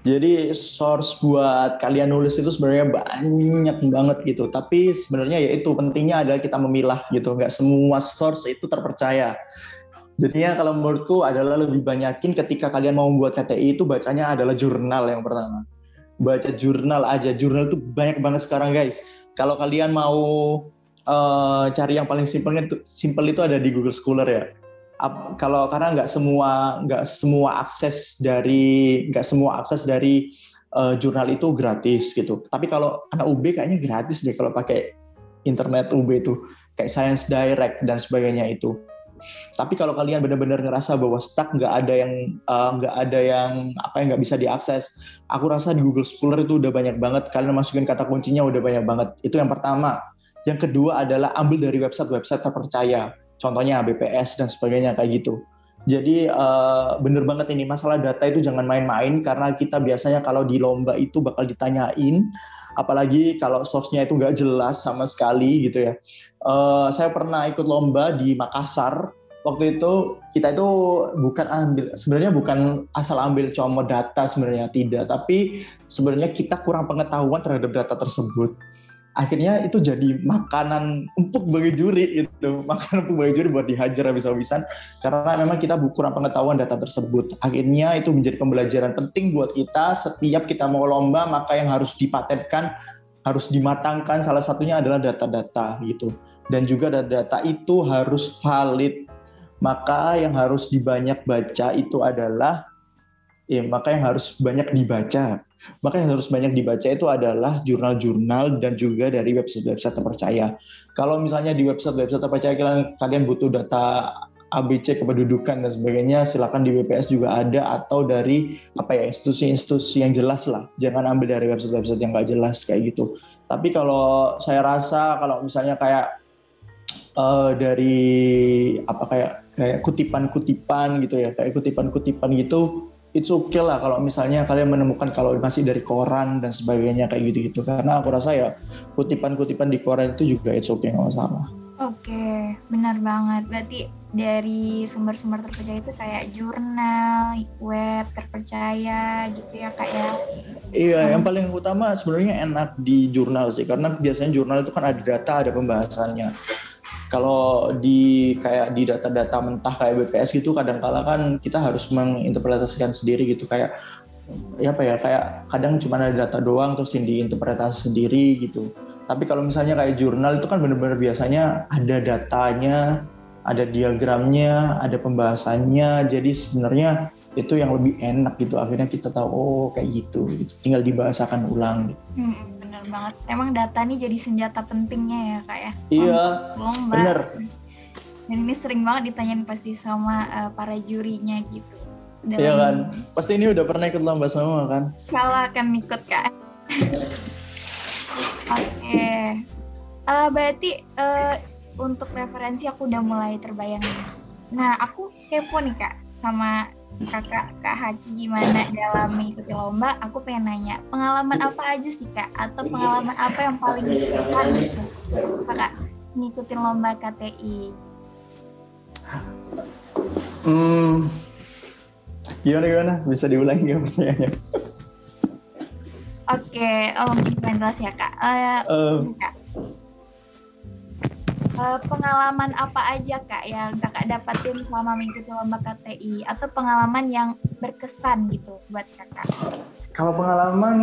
A: jadi source buat kalian nulis itu sebenarnya banyak banget gitu. Tapi sebenarnya ya itu pentingnya adalah kita memilah gitu. Nggak semua source itu terpercaya Jadinya kalau menurutku adalah lebih banyakin ketika kalian mau membuat KTI itu bacanya adalah jurnal yang pertama. Baca jurnal aja, jurnal itu banyak banget sekarang guys. Kalau kalian mau uh, cari yang paling simpel itu simpel itu ada di Google Scholar ya. Ap, kalau karena nggak semua nggak semua akses dari nggak semua akses dari uh, jurnal itu gratis gitu. Tapi kalau anak UB kayaknya gratis deh kalau pakai internet UB itu kayak Science Direct dan sebagainya itu. Tapi kalau kalian benar-benar ngerasa bahwa stuck nggak ada yang eh, nggak uh, ada yang apa yang nggak bisa diakses, aku rasa di Google Scholar itu udah banyak banget. Kalian masukin kata kuncinya udah banyak banget. Itu yang pertama. Yang kedua adalah ambil dari website-website terpercaya. Contohnya BPS dan sebagainya kayak gitu. Jadi uh, bener banget ini masalah data itu jangan main-main karena kita biasanya kalau di lomba itu bakal ditanyain, apalagi kalau source-nya itu nggak jelas sama sekali gitu ya. Uh, saya pernah ikut lomba di Makassar. Waktu itu kita itu bukan ambil sebenarnya bukan asal ambil comot data sebenarnya tidak, tapi sebenarnya kita kurang pengetahuan terhadap data tersebut akhirnya itu jadi makanan empuk bagi juri itu makanan empuk bagi juri buat dihajar habis-habisan. Karena memang kita kurang pengetahuan data tersebut. Akhirnya itu menjadi pembelajaran penting buat kita. Setiap kita mau lomba maka yang harus dipatenkan harus dimatangkan salah satunya adalah data-data gitu. Dan juga data-data itu harus valid. Maka yang harus dibanyak baca itu adalah ya maka yang harus banyak dibaca maka yang harus banyak dibaca itu adalah jurnal-jurnal dan juga dari website-website terpercaya. Kalau misalnya di website-website terpercaya kalian, kalian butuh data ABC kependudukan dan sebagainya, silakan di BPS juga ada atau dari apa ya institusi-institusi yang jelas lah. Jangan ambil dari website-website yang nggak jelas kayak gitu. Tapi kalau saya rasa kalau misalnya kayak uh, dari apa kayak kayak kutipan-kutipan gitu ya, kayak kutipan-kutipan gitu it's okay lah kalau misalnya kalian menemukan kalau masih dari koran dan sebagainya kayak gitu-gitu karena aku rasa ya kutipan-kutipan di koran itu juga it's okay nggak masalah.
D: Oke, okay, benar banget. Berarti dari sumber-sumber terpercaya itu kayak jurnal, web terpercaya gitu ya kak ya?
A: Iya, hmm. yang paling utama sebenarnya enak di jurnal sih, karena biasanya jurnal itu kan ada data, ada pembahasannya kalau di kayak di data-data mentah kayak BPS gitu kadang-kala kan kita harus menginterpretasikan sendiri gitu. Kayak ya apa ya kayak kadang cuma ada data doang terus yang diinterpretasi sendiri gitu. Tapi kalau misalnya kayak jurnal itu kan benar-benar biasanya ada datanya ada diagramnya ada pembahasannya. Jadi sebenarnya itu yang lebih enak gitu. Akhirnya kita tahu oh kayak gitu gitu. Tinggal dibahasakan ulang gitu.
D: Hmm benar banget. Emang data nih jadi senjata pentingnya ya kak ya.
A: Iya. Lomba. Bener.
D: Dan ini sering banget ditanyain pasti sama uh, para jurinya gitu.
A: Dalam... Iya kan. Pasti ini udah pernah ikut lomba sama kan?
D: Kalau akan ikut kak. Oke. Okay. Uh, berarti uh, untuk referensi aku udah mulai terbayang. Nah aku kepo nih kak sama kakak kak Haki gimana dalam mengikuti lomba aku pengen nanya pengalaman apa aja sih kak atau pengalaman apa yang paling berkesan gitu kakak ngikutin lomba KTI
A: hmm, gimana gimana? Bisa diulangi nggak pertanyaannya?
D: Oke, oh mungkin jelas ya kak. Uh,
A: Uh,
D: kak. Uh, pengalaman apa aja kak yang kakak dapatin selama mengikuti lomba KTI atau pengalaman yang berkesan gitu buat kakak?
A: kalau pengalaman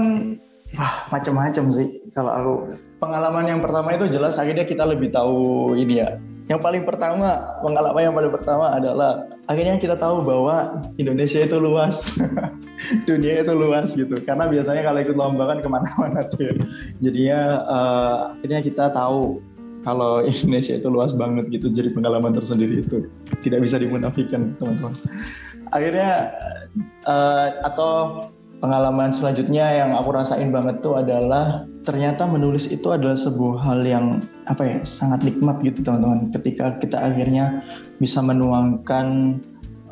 A: wah macam-macam sih. Kalau aku pengalaman yang pertama itu jelas akhirnya kita lebih tahu ini ya. Yang paling pertama pengalaman yang paling pertama adalah akhirnya kita tahu bahwa Indonesia itu luas, dunia itu luas gitu. Karena biasanya kalau ikut lomba kan ke mana-mana tuh ya. Jadinya uh, akhirnya kita tahu kalau Indonesia itu luas banget gitu jadi pengalaman tersendiri itu tidak bisa dimunafikan teman-teman. Akhirnya uh, atau pengalaman selanjutnya yang aku rasain banget tuh adalah ternyata menulis itu adalah sebuah hal yang apa ya sangat nikmat gitu teman-teman. Ketika kita akhirnya bisa menuangkan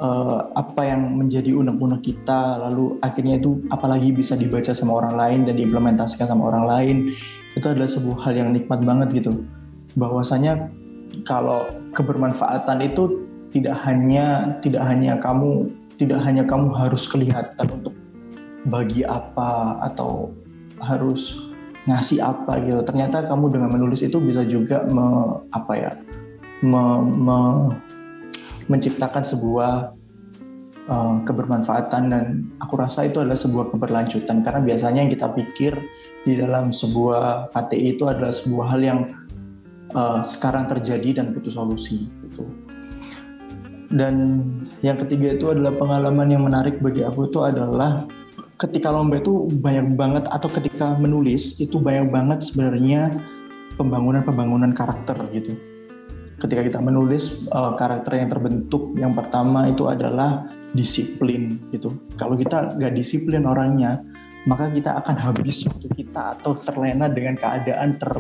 A: uh, apa yang menjadi unek-unek kita lalu akhirnya itu apalagi bisa dibaca sama orang lain dan diimplementasikan sama orang lain itu adalah sebuah hal yang nikmat banget gitu bahwasanya kalau kebermanfaatan itu tidak hanya tidak hanya kamu tidak hanya kamu harus kelihatan untuk bagi apa atau harus ngasih apa gitu. Ternyata kamu dengan menulis itu bisa juga me, apa ya me, me, menciptakan sebuah uh, kebermanfaatan dan aku rasa itu adalah sebuah keberlanjutan. Karena biasanya yang kita pikir di dalam sebuah KTI itu adalah sebuah hal yang uh, sekarang terjadi dan butuh solusi gitu. Dan yang ketiga itu adalah pengalaman yang menarik bagi aku itu adalah ketika lomba itu banyak banget atau ketika menulis itu banyak banget sebenarnya pembangunan-pembangunan karakter gitu. Ketika kita menulis uh, karakter yang terbentuk yang pertama itu adalah disiplin gitu. Kalau kita nggak disiplin orangnya, maka kita akan habis waktu kita atau terlena dengan keadaan ter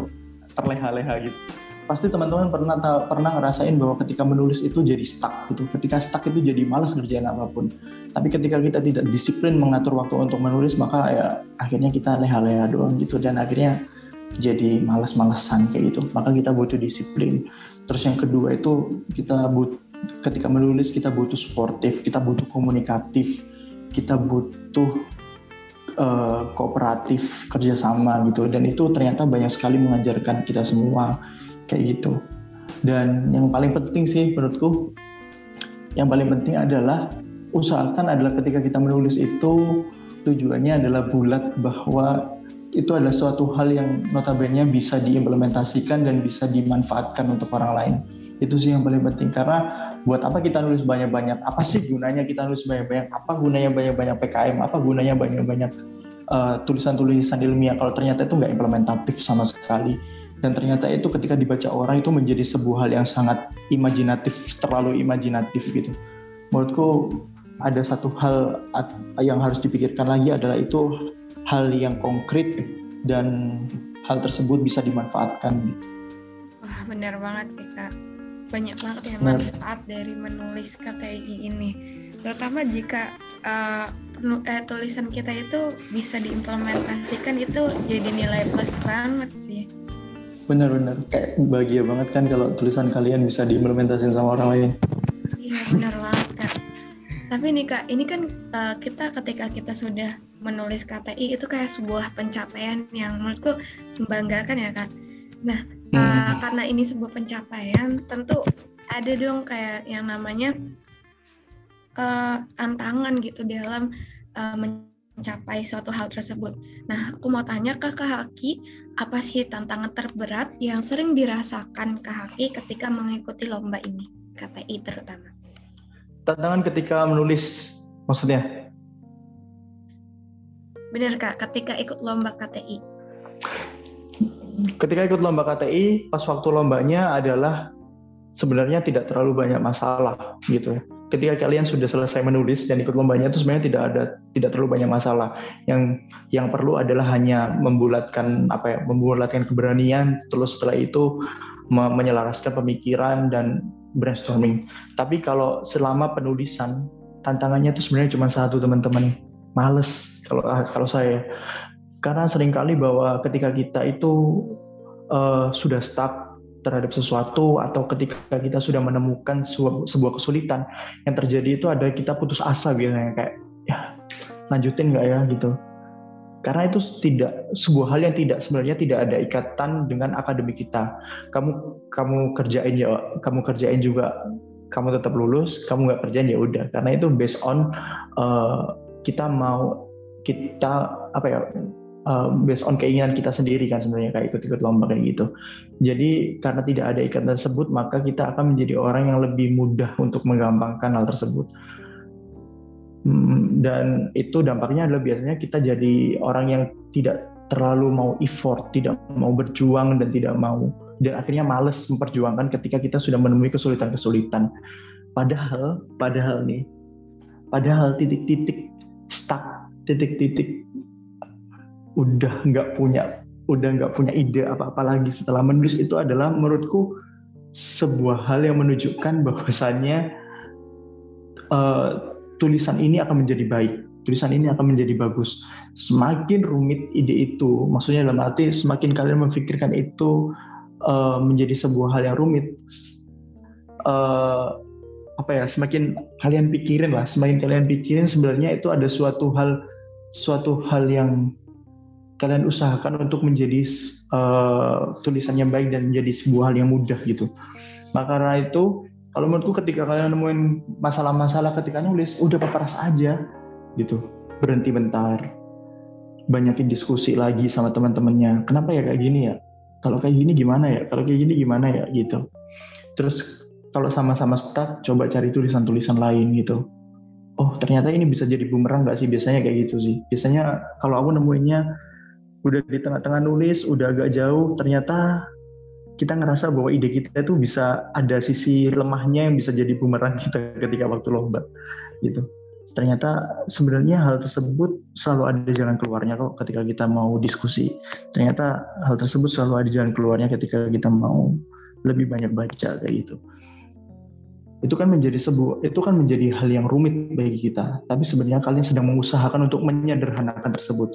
A: terleha-leha gitu pasti teman-teman pernah pernah ngerasain bahwa ketika menulis itu jadi stuck gitu. Ketika stuck itu jadi malas ngerjain apa pun. Tapi ketika kita tidak disiplin mengatur waktu untuk menulis, maka ya akhirnya kita leha-leha doang gitu dan akhirnya jadi malas-malesan kayak gitu. Maka kita butuh disiplin. Terus yang kedua itu kita but ketika menulis kita butuh sportif, kita butuh komunikatif, kita butuh uh, kooperatif kerjasama gitu. Dan itu ternyata banyak sekali mengajarkan kita semua kayak gitu. Dan yang paling penting sih menurutku yang paling penting adalah usahakan adalah ketika kita menulis itu tujuannya adalah bulat bahwa itu adalah suatu hal yang notabene bisa diimplementasikan dan bisa dimanfaatkan untuk orang lain itu sih yang paling penting. Karena buat apa kita nulis banyak-banyak? Apa sih gunanya kita nulis banyak-banyak? Apa gunanya banyak-banyak PKM apa gunanya banyak-banyak uh, tulisan-tulisan ilmiah? Kalau ternyata itu nggak implementatif sama sekali. Dan ternyata itu ketika dibaca orang itu menjadi sebuah hal yang sangat imajinatif terlalu imajinatif gitu. Menurutku ada satu hal yang harus dipikirkan lagi adalah itu hal yang konkret dan hal tersebut bisa dimanfaatkan. Gitu.
C: Wah benar banget sih kak banyak banget yang manfaat dari menulis KTI ini. Terutama jika uh, eh, tulisan kita itu bisa diimplementasikan itu jadi nilai plus banget sih.
A: Benar-benar kayak bahagia banget kan kalau tulisan kalian bisa diimplementasikan sama orang lain.
C: Iya benar banget kak. Tapi nih kak ini kan uh, kita ketika kita sudah menulis KTI itu kayak sebuah pencapaian yang menurutku membanggakan ya kak. Nah uh, karena ini sebuah pencapaian tentu ada dong kayak yang namanya uh, tantangan gitu dalam uh, mencapai suatu hal tersebut. Nah, aku mau tanya ke Kak Haki, apa sih tantangan terberat yang sering dirasakan Kak Haki ketika mengikuti lomba ini, KTI terutama?
A: Tantangan ketika menulis, maksudnya?
C: Benar Kak, ketika ikut lomba KTI.
A: Ketika ikut lomba KTI, pas waktu lombanya adalah sebenarnya tidak terlalu banyak masalah gitu ya ketika kalian sudah selesai menulis dan ikut lombanya itu sebenarnya tidak ada tidak terlalu banyak masalah. Yang yang perlu adalah hanya membulatkan apa ya, membulatkan keberanian terus setelah itu menyelaraskan pemikiran dan brainstorming. Tapi kalau selama penulisan tantangannya itu sebenarnya cuma satu teman-teman, males kalau kalau saya. Karena sering kali bahwa ketika kita itu uh, sudah stuck terhadap sesuatu atau ketika kita sudah menemukan sebuah, sebuah kesulitan yang terjadi itu ada kita putus asa biasanya kayak ya lanjutin nggak ya? gitu. Karena itu tidak sebuah hal yang tidak sebenarnya tidak ada ikatan dengan akademik kita. Kamu kamu kerjain ya kamu kerjain juga kamu tetap lulus kamu nggak kerjain ya udah. Karena itu based on uh, kita mau kita apa ya uh, based on keinginan kita sendiri kan sebenarnya kayak ikut-ikut lomba kayak gitu. Jadi karena tidak ada ikatan tersebut maka kita akan menjadi orang yang lebih mudah untuk menggampangkan hal tersebut. Hmm, dan itu dampaknya adalah biasanya kita jadi orang yang tidak terlalu mau effort, tidak mau berjuang dan tidak mau dan akhirnya males memperjuangkan ketika kita sudah menemui kesulitan-kesulitan. Padahal, padahal nih, padahal titik-titik stuck, titik-titik udah nggak punya udah nggak punya ide apa-apa lagi setelah menulis itu adalah menurutku sebuah hal yang menunjukkan bahwasannya uh, tulisan ini akan menjadi baik tulisan ini akan menjadi bagus. Semakin rumit ide itu maksudnya dalam arti semakin kalian memikirkan itu uh, menjadi sebuah hal yang rumit uh, apa ya semakin kalian pikirin lah semakin kalian pikirin sebenarnya itu ada suatu hal suatu hal yang kalian usahakan untuk menjadi uh, tulisan baik dan menjadi sebuah hal yang mudah gitu. Maka karena itu kalau menurutku ketika kalian nemuin masalah-masalah ketika nulis udah paparas aja gitu. Berhenti bentar. Banyakin diskusi lagi sama teman-temannya. Kenapa ya kayak gini ya? Kalau kayak gini gimana ya? Kalau kayak gini gimana ya? Gitu. Terus kalau sama-sama stuck coba cari tulisan-tulisan lain gitu. Oh ternyata ini bisa jadi bumerang nggak sih? Biasanya kayak gitu sih. Biasanya kalau aku nemuinnya udah di tengah-tengah nulis udah agak jauh ternyata kita ngerasa bahwa ide kita itu bisa ada sisi lemahnya yang bisa jadi bumerang kita ketika waktu lomba gitu. Ternyata sebenarnya hal tersebut selalu ada jalan keluarnya kok ketika kita mau diskusi. Ternyata hal tersebut selalu ada jalan keluarnya ketika kita mau lebih banyak baca kayak gitu. Itu kan menjadi sebuah itu kan menjadi hal yang rumit bagi kita. Tapi sebenarnya kalian sedang mengusahakan untuk menyederhanakan tersebut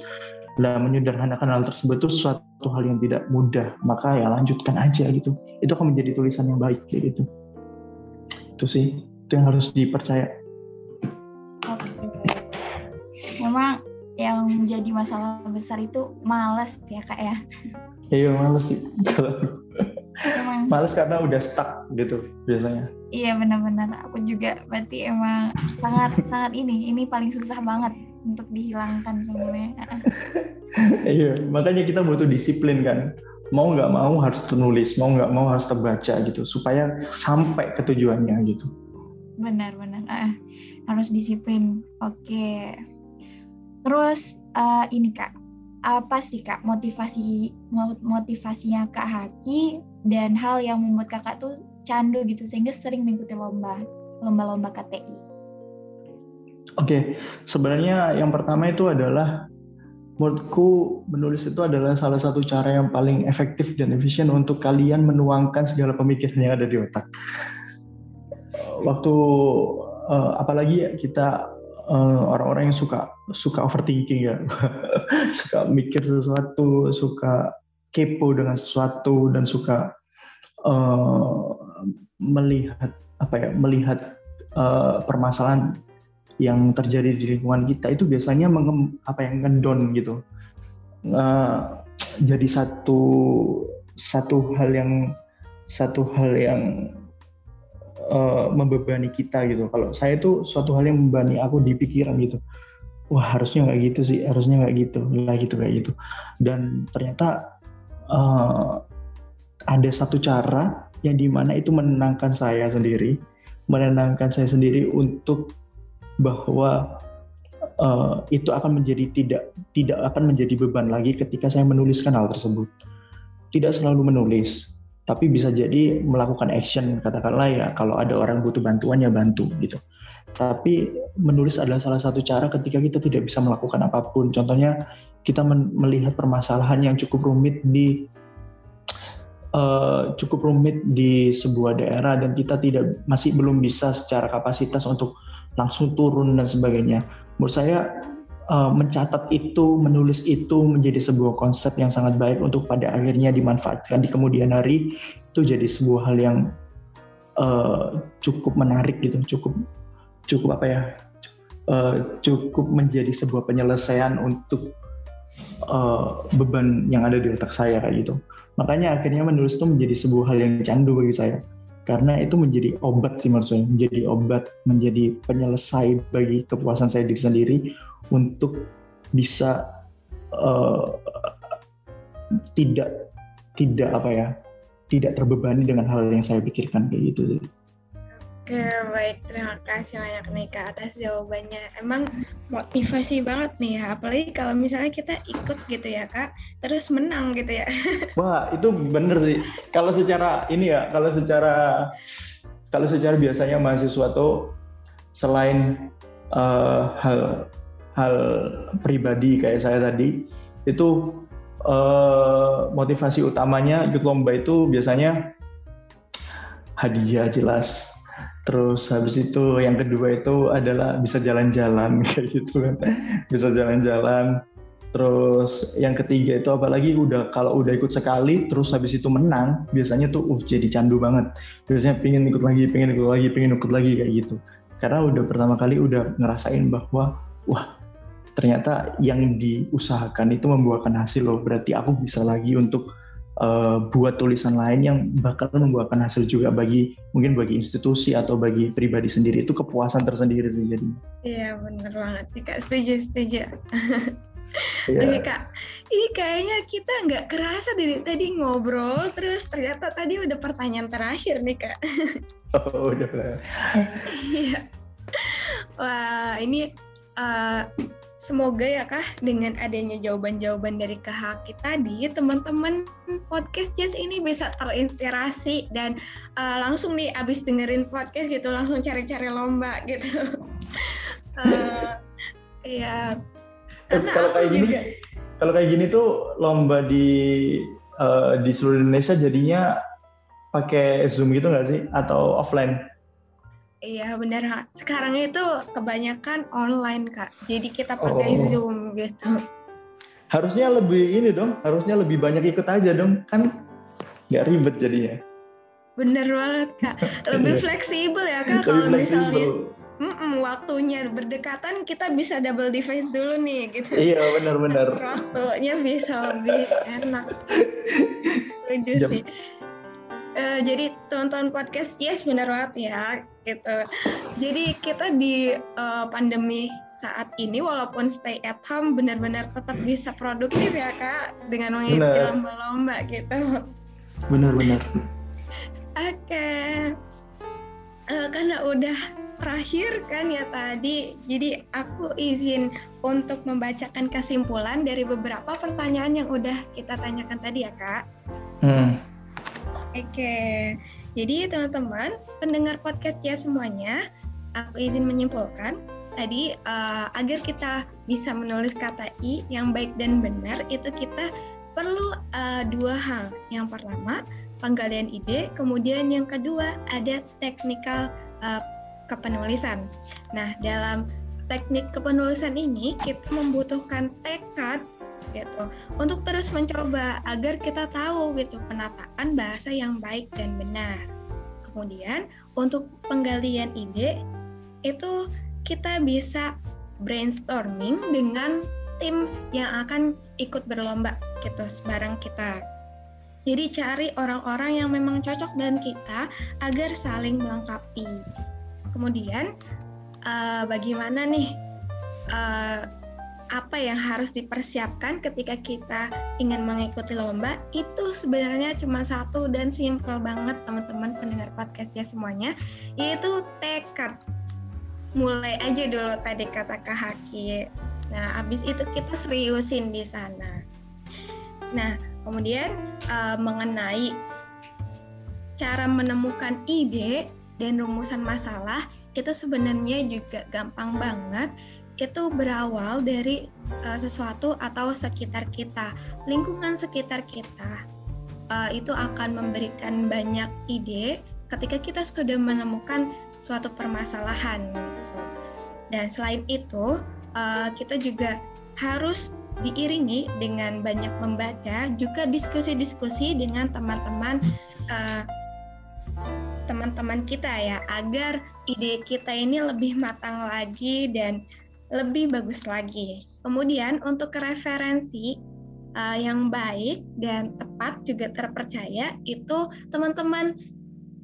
A: lah menyederhanakan hal tersebut itu suatu hal yang tidak mudah maka ya lanjutkan aja gitu. Itu akan menjadi tulisan yang baik kayak gitu. Itu sih itu yang harus dipercaya.
D: Oke. Memang yang menjadi masalah besar itu malas ya kak ya.
A: Iya males sih. Emang. Males karena udah stuck gitu biasanya.
D: Iya benar-benar. Aku juga berarti emang sangat sangat ini ini paling susah banget untuk dihilangkan semuanya.
A: iya, makanya kita butuh disiplin kan. Mau nggak mau harus ternulis, mau nggak mau harus terbaca gitu, supaya sampai ke tujuannya gitu.
D: Benar-benar, uh, harus disiplin. Oke. Terus uh, ini kak, apa sih kak motivasi motivasinya kak Haki dan hal yang membuat kakak tuh candu gitu sehingga sering mengikuti lomba lomba-lomba KTI?
A: Oke, okay. sebenarnya yang pertama itu adalah menurutku menulis itu adalah salah satu cara yang paling efektif dan efisien untuk kalian menuangkan segala pemikiran yang ada di otak. Waktu uh, apalagi kita orang eh, orang-orang yang suka suka overthinking ya, suka mikir sesuatu, suka kepo dengan sesuatu dan suka uh, melihat apa ya melihat uh, permasalahan yang terjadi di lingkungan kita itu biasanya mengem, apa yang ngendon gitu. Uh, jadi satu satu hal yang satu hal yang uh, membebani kita gitu. Kalau saya itu suatu hal yang membebani aku di pikiran gitu. Wah harusnya nggak gitu sih harusnya nggak gitu nggak gitu kayak gitu. Dan ternyata uh, ada satu cara yang di mana itu menenangkan saya sendiri menenangkan saya sendiri untuk bahwa uh, itu akan menjadi tidak tidak akan menjadi beban lagi ketika saya menuliskan hal tersebut. Tidak selalu menulis, tapi bisa jadi melakukan action katakanlah ya kalau ada orang butuh bantuan ya bantu gitu. Tapi menulis adalah salah satu cara ketika kita tidak bisa melakukan apa pun. Contohnya kita melihat permasalahan yang cukup rumit di uh, cukup rumit di sebuah daerah dan kita tidak masih belum bisa secara kapasitas untuk langsung turun dan sebagainya. Menurut saya uh, mencatat itu, menulis itu menjadi sebuah konsep yang sangat baik untuk pada akhirnya dimanfaatkan di kemudian hari. Itu jadi sebuah hal yang uh, cukup menarik gitu cukup cukup apa ya uh, cukup menjadi sebuah penyelesaian untuk beban yang ada di otak saya kayak gitu. Makanya akhirnya menulis itu menjadi sebuah hal yang candu bagi saya karena itu menjadi obat sih maksudnya. Menjadi obat menjadi penyelesai bagi kepuasan saya diri sendiri untuk bisa uh, tidak tidak apa ya tidak terbebani dengan hal yang saya pikirkan kayak gitu
C: Oke, baik. Terima kasih banyak nih Kak atas jawabannya. Emang motivasi banget nih ya, apalagi kalau misalnya kita ikut gitu ya Kak, terus menang gitu ya.
A: Wah, itu bener sih. Kalau secara ini ya, kalau secara kalau secara biasanya mahasiswa tuh selain uh, hal hal pribadi kayak saya tadi, itu uh, motivasi utamanya ikut lomba itu biasanya hadiah jelas Terus habis itu yang kedua itu adalah bisa jalan-jalan kayak gitu kan. Bisa jalan-jalan. Terus yang ketiga itu apalagi udah kalau udah ikut sekali terus habis itu menang, biasanya tuh uh, jadi candu banget. Biasanya pengen ikut lagi, pengen ikut lagi, pengen ikut lagi kayak gitu. Karena udah pertama kali udah ngerasain bahwa wah ternyata yang diusahakan itu membuahkan hasil loh. Berarti aku bisa lagi untuk uh, buat tulisan lain yang bakal membuahkan hasil juga bagi mungkin bagi institusi atau bagi pribadi sendiri itu kepuasan tersendiri sih jadi.
C: Iya benar banget nih kak setuju setuju. Yeah. Oke kak, ini kayaknya kita nggak kerasa dari tadi ngobrol terus ternyata tadi udah pertanyaan terakhir nih kak.
A: Oh udah.
C: Iya. Wah ini uh, Semoga ya kah dengan adanya jawaban-jawaban dari Kak Haki tadi, teman-teman podcast Jazz ini bisa terinspirasi dan uh, langsung nih abis dengerin podcast gitu langsung cari-cari lomba gitu. uh, ya.
A: kalau kayak gini, juga, kalau kayak gini tuh lomba di uh, di seluruh Indonesia jadinya pakai Zoom gitu nggak sih atau offline?
C: Iya benar kak. Sekarang itu kebanyakan online kak. Jadi kita pakai oh. zoom gitu.
A: Harusnya lebih ini dong. Harusnya lebih banyak ikut aja dong. Kan nggak ribet jadinya.
C: Bener banget kak. Lebih iya. fleksibel ya kak. Kalau misalnya mm -mm, waktunya berdekatan kita bisa double device dulu nih gitu.
A: Iya benar-benar.
C: Waktunya bisa lebih enak. Setuju sih. Uh, jadi tonton podcast yes benar banget ya gitu. Jadi kita di uh, pandemi saat ini walaupun stay at home benar-benar tetap bisa produktif ya kak dengan mengikuti lomba-lomba gitu.
A: Benar-benar.
C: Oke, okay. uh, eh, karena udah terakhir kan ya tadi, jadi aku izin untuk membacakan kesimpulan dari beberapa pertanyaan yang udah kita tanyakan tadi ya kak. Hmm. Oke, jadi teman-teman pendengar podcast ya semuanya, aku izin menyimpulkan tadi uh, agar kita bisa menulis kata i yang baik dan benar itu kita perlu uh, dua hal. Yang pertama penggalian ide, kemudian yang kedua ada teknikal uh, kepenulisan. Nah dalam teknik kepenulisan ini kita membutuhkan tekad gitu untuk terus mencoba agar kita tahu gitu penataan bahasa yang baik dan benar. Kemudian untuk penggalian ide itu kita bisa brainstorming dengan tim yang akan ikut berlomba gitu bareng kita. Jadi cari orang-orang yang memang cocok dan kita agar saling melengkapi. Kemudian uh, bagaimana nih uh, apa yang harus dipersiapkan ketika kita ingin mengikuti lomba itu sebenarnya cuma satu dan simpel banget teman-teman pendengar podcastnya semuanya yaitu tekad mulai aja dulu tadi kata Kak Haki. Nah abis itu kita seriusin di sana. Nah kemudian uh, mengenai cara menemukan ide dan rumusan masalah itu sebenarnya juga gampang banget itu berawal dari uh, sesuatu atau sekitar kita, lingkungan sekitar kita. Uh, itu akan memberikan banyak ide ketika kita sudah menemukan suatu permasalahan. Gitu. Dan selain itu, uh, kita juga harus diiringi dengan banyak membaca, juga diskusi-diskusi dengan teman-teman uh, teman-teman kita ya agar ide kita ini lebih matang lagi dan lebih bagus lagi. Kemudian untuk referensi uh, yang baik dan tepat juga terpercaya itu teman-teman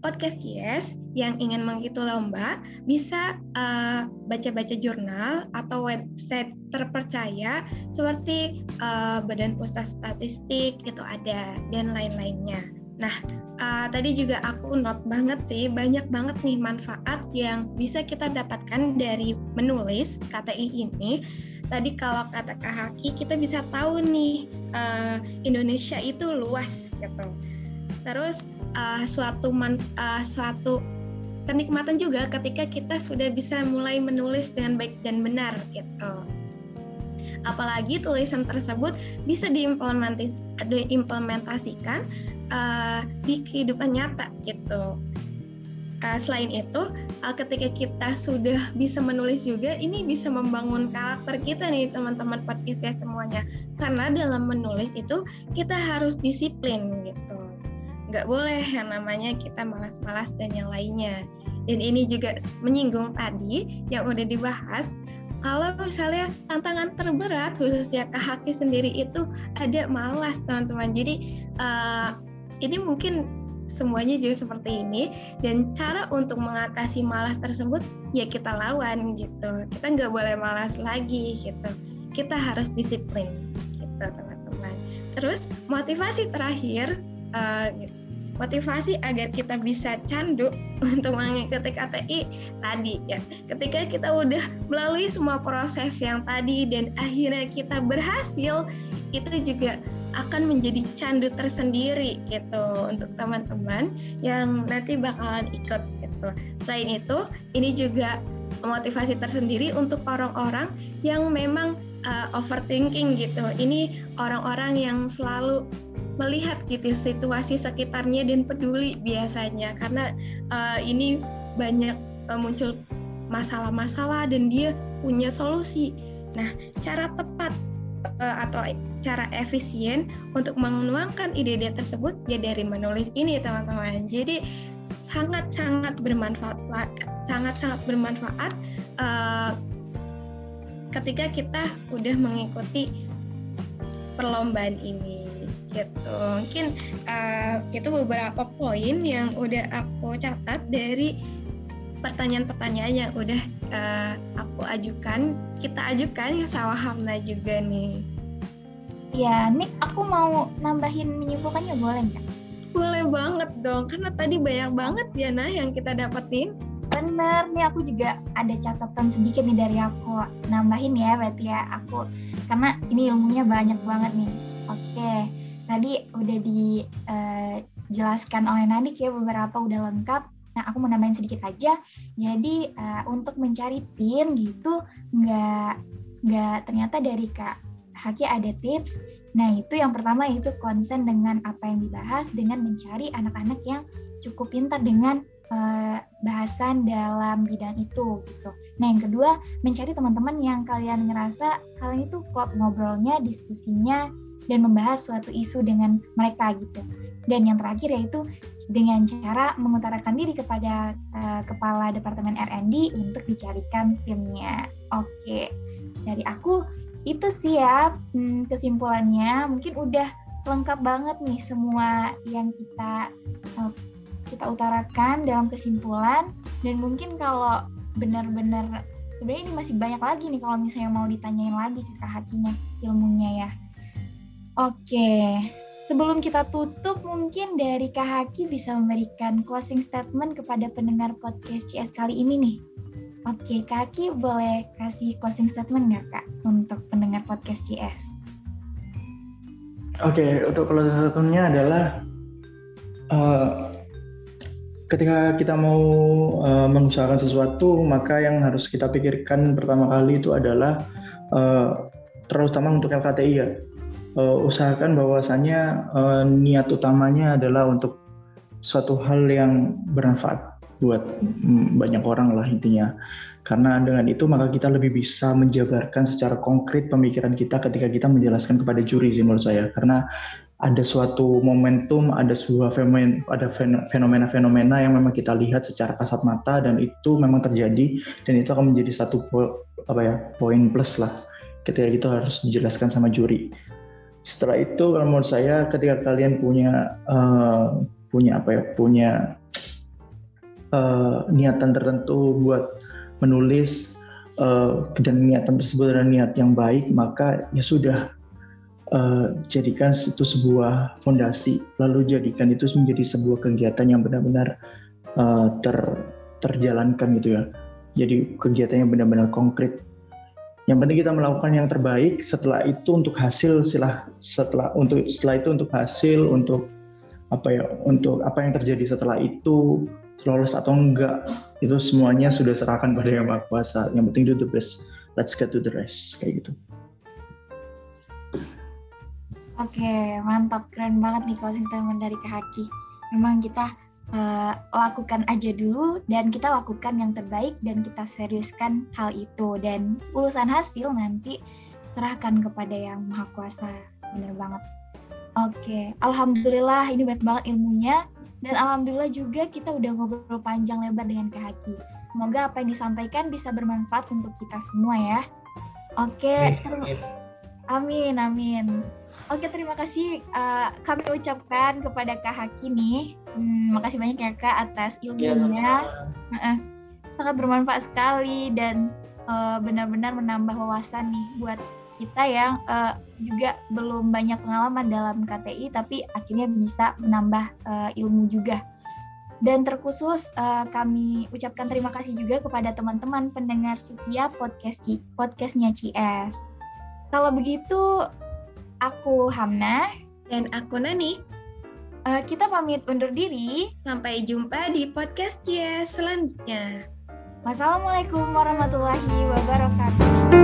C: podcast Yes yang ingin mengikuti lomba bisa uh, baca-baca jurnal atau website terpercaya seperti uh, Badan Pusat Statistik itu ada dan lain-lainnya. Nah, uh, tadi juga aku not banget sih banyak banget nih manfaat yang bisa kita dapatkan dari menulis KTI ini. Tadi kalau kata Kak Haki kita bisa tahu nih uh, Indonesia itu luas gitu. Terus uh, suatu man, uh, suatu kenikmatan juga ketika kita sudah bisa mulai menulis dengan baik dan benar gitu. Apalagi tulisan tersebut bisa diimplementasikan uh, di kehidupan nyata gitu. Uh, selain itu, uh, ketika kita sudah bisa menulis juga, ini bisa membangun karakter kita nih teman-teman podcast ya semuanya. Karena dalam menulis itu kita harus disiplin gitu nggak boleh yang namanya kita malas-malas dan yang lainnya. Dan ini juga menyinggung tadi yang udah dibahas, kalau misalnya tantangan terberat khususnya ke haki sendiri itu ada malas teman-teman. Jadi uh, ini mungkin semuanya juga seperti ini dan cara untuk mengatasi malas tersebut ya kita lawan gitu. Kita nggak boleh malas lagi gitu. Kita harus disiplin gitu teman-teman. Terus motivasi terakhir uh, motivasi agar kita bisa candu untuk mengikuti KTI tadi ya. Ketika kita udah melalui semua proses yang tadi dan akhirnya kita berhasil, itu juga akan menjadi candu tersendiri gitu untuk teman-teman yang nanti bakalan ikut gitu. Selain itu, ini juga motivasi tersendiri untuk orang-orang yang memang uh, overthinking gitu. Ini orang-orang yang selalu melihat gitu situasi sekitarnya dan peduli biasanya karena uh, ini banyak uh, muncul masalah-masalah dan dia punya solusi. Nah, cara tepat uh, atau cara efisien untuk menuangkan ide-ide tersebut ya dari menulis ini teman-teman. Jadi sangat-sangat bermanfaat sangat-sangat bermanfaat uh, ketika kita udah mengikuti perlombaan ini gitu. Mungkin uh, itu beberapa poin yang udah aku catat dari pertanyaan-pertanyaan yang udah uh, aku ajukan, kita ajukan ya sama Hamna juga nih.
D: Ya, Nick, aku mau nambahin menyimpulkannya boleh nggak?
C: Boleh banget dong, karena tadi banyak banget ya nah yang kita dapetin.
D: Bener, nih aku juga ada catatan sedikit nih dari aku. Nambahin ya berarti ya aku, karena ini ilmunya banyak banget nih. Oke, tadi udah dijelaskan eh, uh, oleh Nadik ya beberapa udah lengkap. Nah aku mau nambahin sedikit aja. Jadi uh, untuk mencari tim gitu nggak nggak ternyata dari kak Haki ada tips. Nah itu yang pertama itu konsen dengan apa yang dibahas dengan mencari anak-anak yang cukup pintar dengan uh, bahasan dalam bidang itu gitu. Nah yang kedua mencari teman-teman yang kalian ngerasa kalian itu klop ngobrolnya, diskusinya dan membahas suatu isu dengan mereka gitu. Dan yang terakhir yaitu dengan cara mengutarakan diri kepada uh, kepala departemen R&D untuk dicarikan timnya. Oke, dari aku itu ya hmm, kesimpulannya. Mungkin udah lengkap banget nih semua yang kita uh, kita utarakan dalam kesimpulan. Dan mungkin kalau benar-benar sebenarnya ini masih banyak lagi nih kalau misalnya mau ditanyain lagi ke kak Hakinya ilmunya ya. Oke, sebelum kita tutup mungkin dari Kak Haki bisa memberikan closing statement kepada pendengar podcast CS kali ini nih. Oke, Kak Haki boleh kasih closing statement nggak Kak untuk pendengar podcast CS?
A: Oke, untuk closing statementnya adalah uh, ketika kita mau uh, mengusahakan sesuatu, maka yang harus kita pikirkan pertama kali itu adalah uh, terutama untuk LKTI ya uh, usahakan bahwasannya uh, niat utamanya adalah untuk suatu hal yang bermanfaat buat mm, banyak orang lah intinya. Karena dengan itu maka kita lebih bisa menjabarkan secara konkret pemikiran kita ketika kita menjelaskan kepada juri sih menurut saya. Karena ada suatu momentum, ada sebuah fenomena, ada fenomena-fenomena yang memang kita lihat secara kasat mata dan itu memang terjadi dan itu akan menjadi satu apa ya poin plus lah ketika itu harus dijelaskan sama juri. Setelah itu kalau menurut saya ketika kalian punya uh, punya apa ya punya uh, niatan tertentu buat menulis uh, dan niatan tersebut adalah niat yang baik maka ya sudah uh, jadikan itu sebuah fondasi, lalu jadikan itu menjadi sebuah kegiatan yang benar-benar uh, ter terjalankan gitu ya. Jadi kegiatan yang benar-benar konkret. Yang penting kita melakukan yang terbaik. Setelah itu untuk hasil silah setelah untuk setelah itu untuk hasil untuk apa ya untuk apa yang terjadi setelah itu lolos atau enggak itu semuanya sudah serahkan pada yang maha kuasa. Yang penting do the best. Let's get to the rest kayak gitu.
D: Oke, mantap. Keren banget nih closing statement dari Kak Haki. Memang kita uh, lakukan aja dulu dan kita lakukan yang terbaik dan kita seriuskan hal itu. Dan urusan hasil nanti serahkan kepada yang Maha Kuasa. Bener banget. Oke, Alhamdulillah ini banyak banget ilmunya. Dan Alhamdulillah juga kita udah ngobrol panjang lebar dengan Kak Haki. Semoga apa yang disampaikan bisa bermanfaat untuk kita semua ya. Oke, amin, amin. amin. Oke, terima kasih uh, kami ucapkan kepada Kak Haki nih. Hmm, makasih banyak ya Kak atas iya, ilmunya. Ya, sangat bermanfaat sekali dan uh, benar-benar menambah wawasan nih buat kita yang uh, juga belum banyak pengalaman dalam KTI tapi akhirnya bisa menambah uh, ilmu juga. Dan terkhusus uh, kami ucapkan terima kasih juga kepada teman-teman pendengar setia podcast podcastnya CS. Kalau begitu Aku Hamna.
C: Dan aku Nani.
D: Uh, kita pamit undur diri.
C: Sampai jumpa di podcast ya selanjutnya.
D: Wassalamualaikum warahmatullahi wabarakatuh.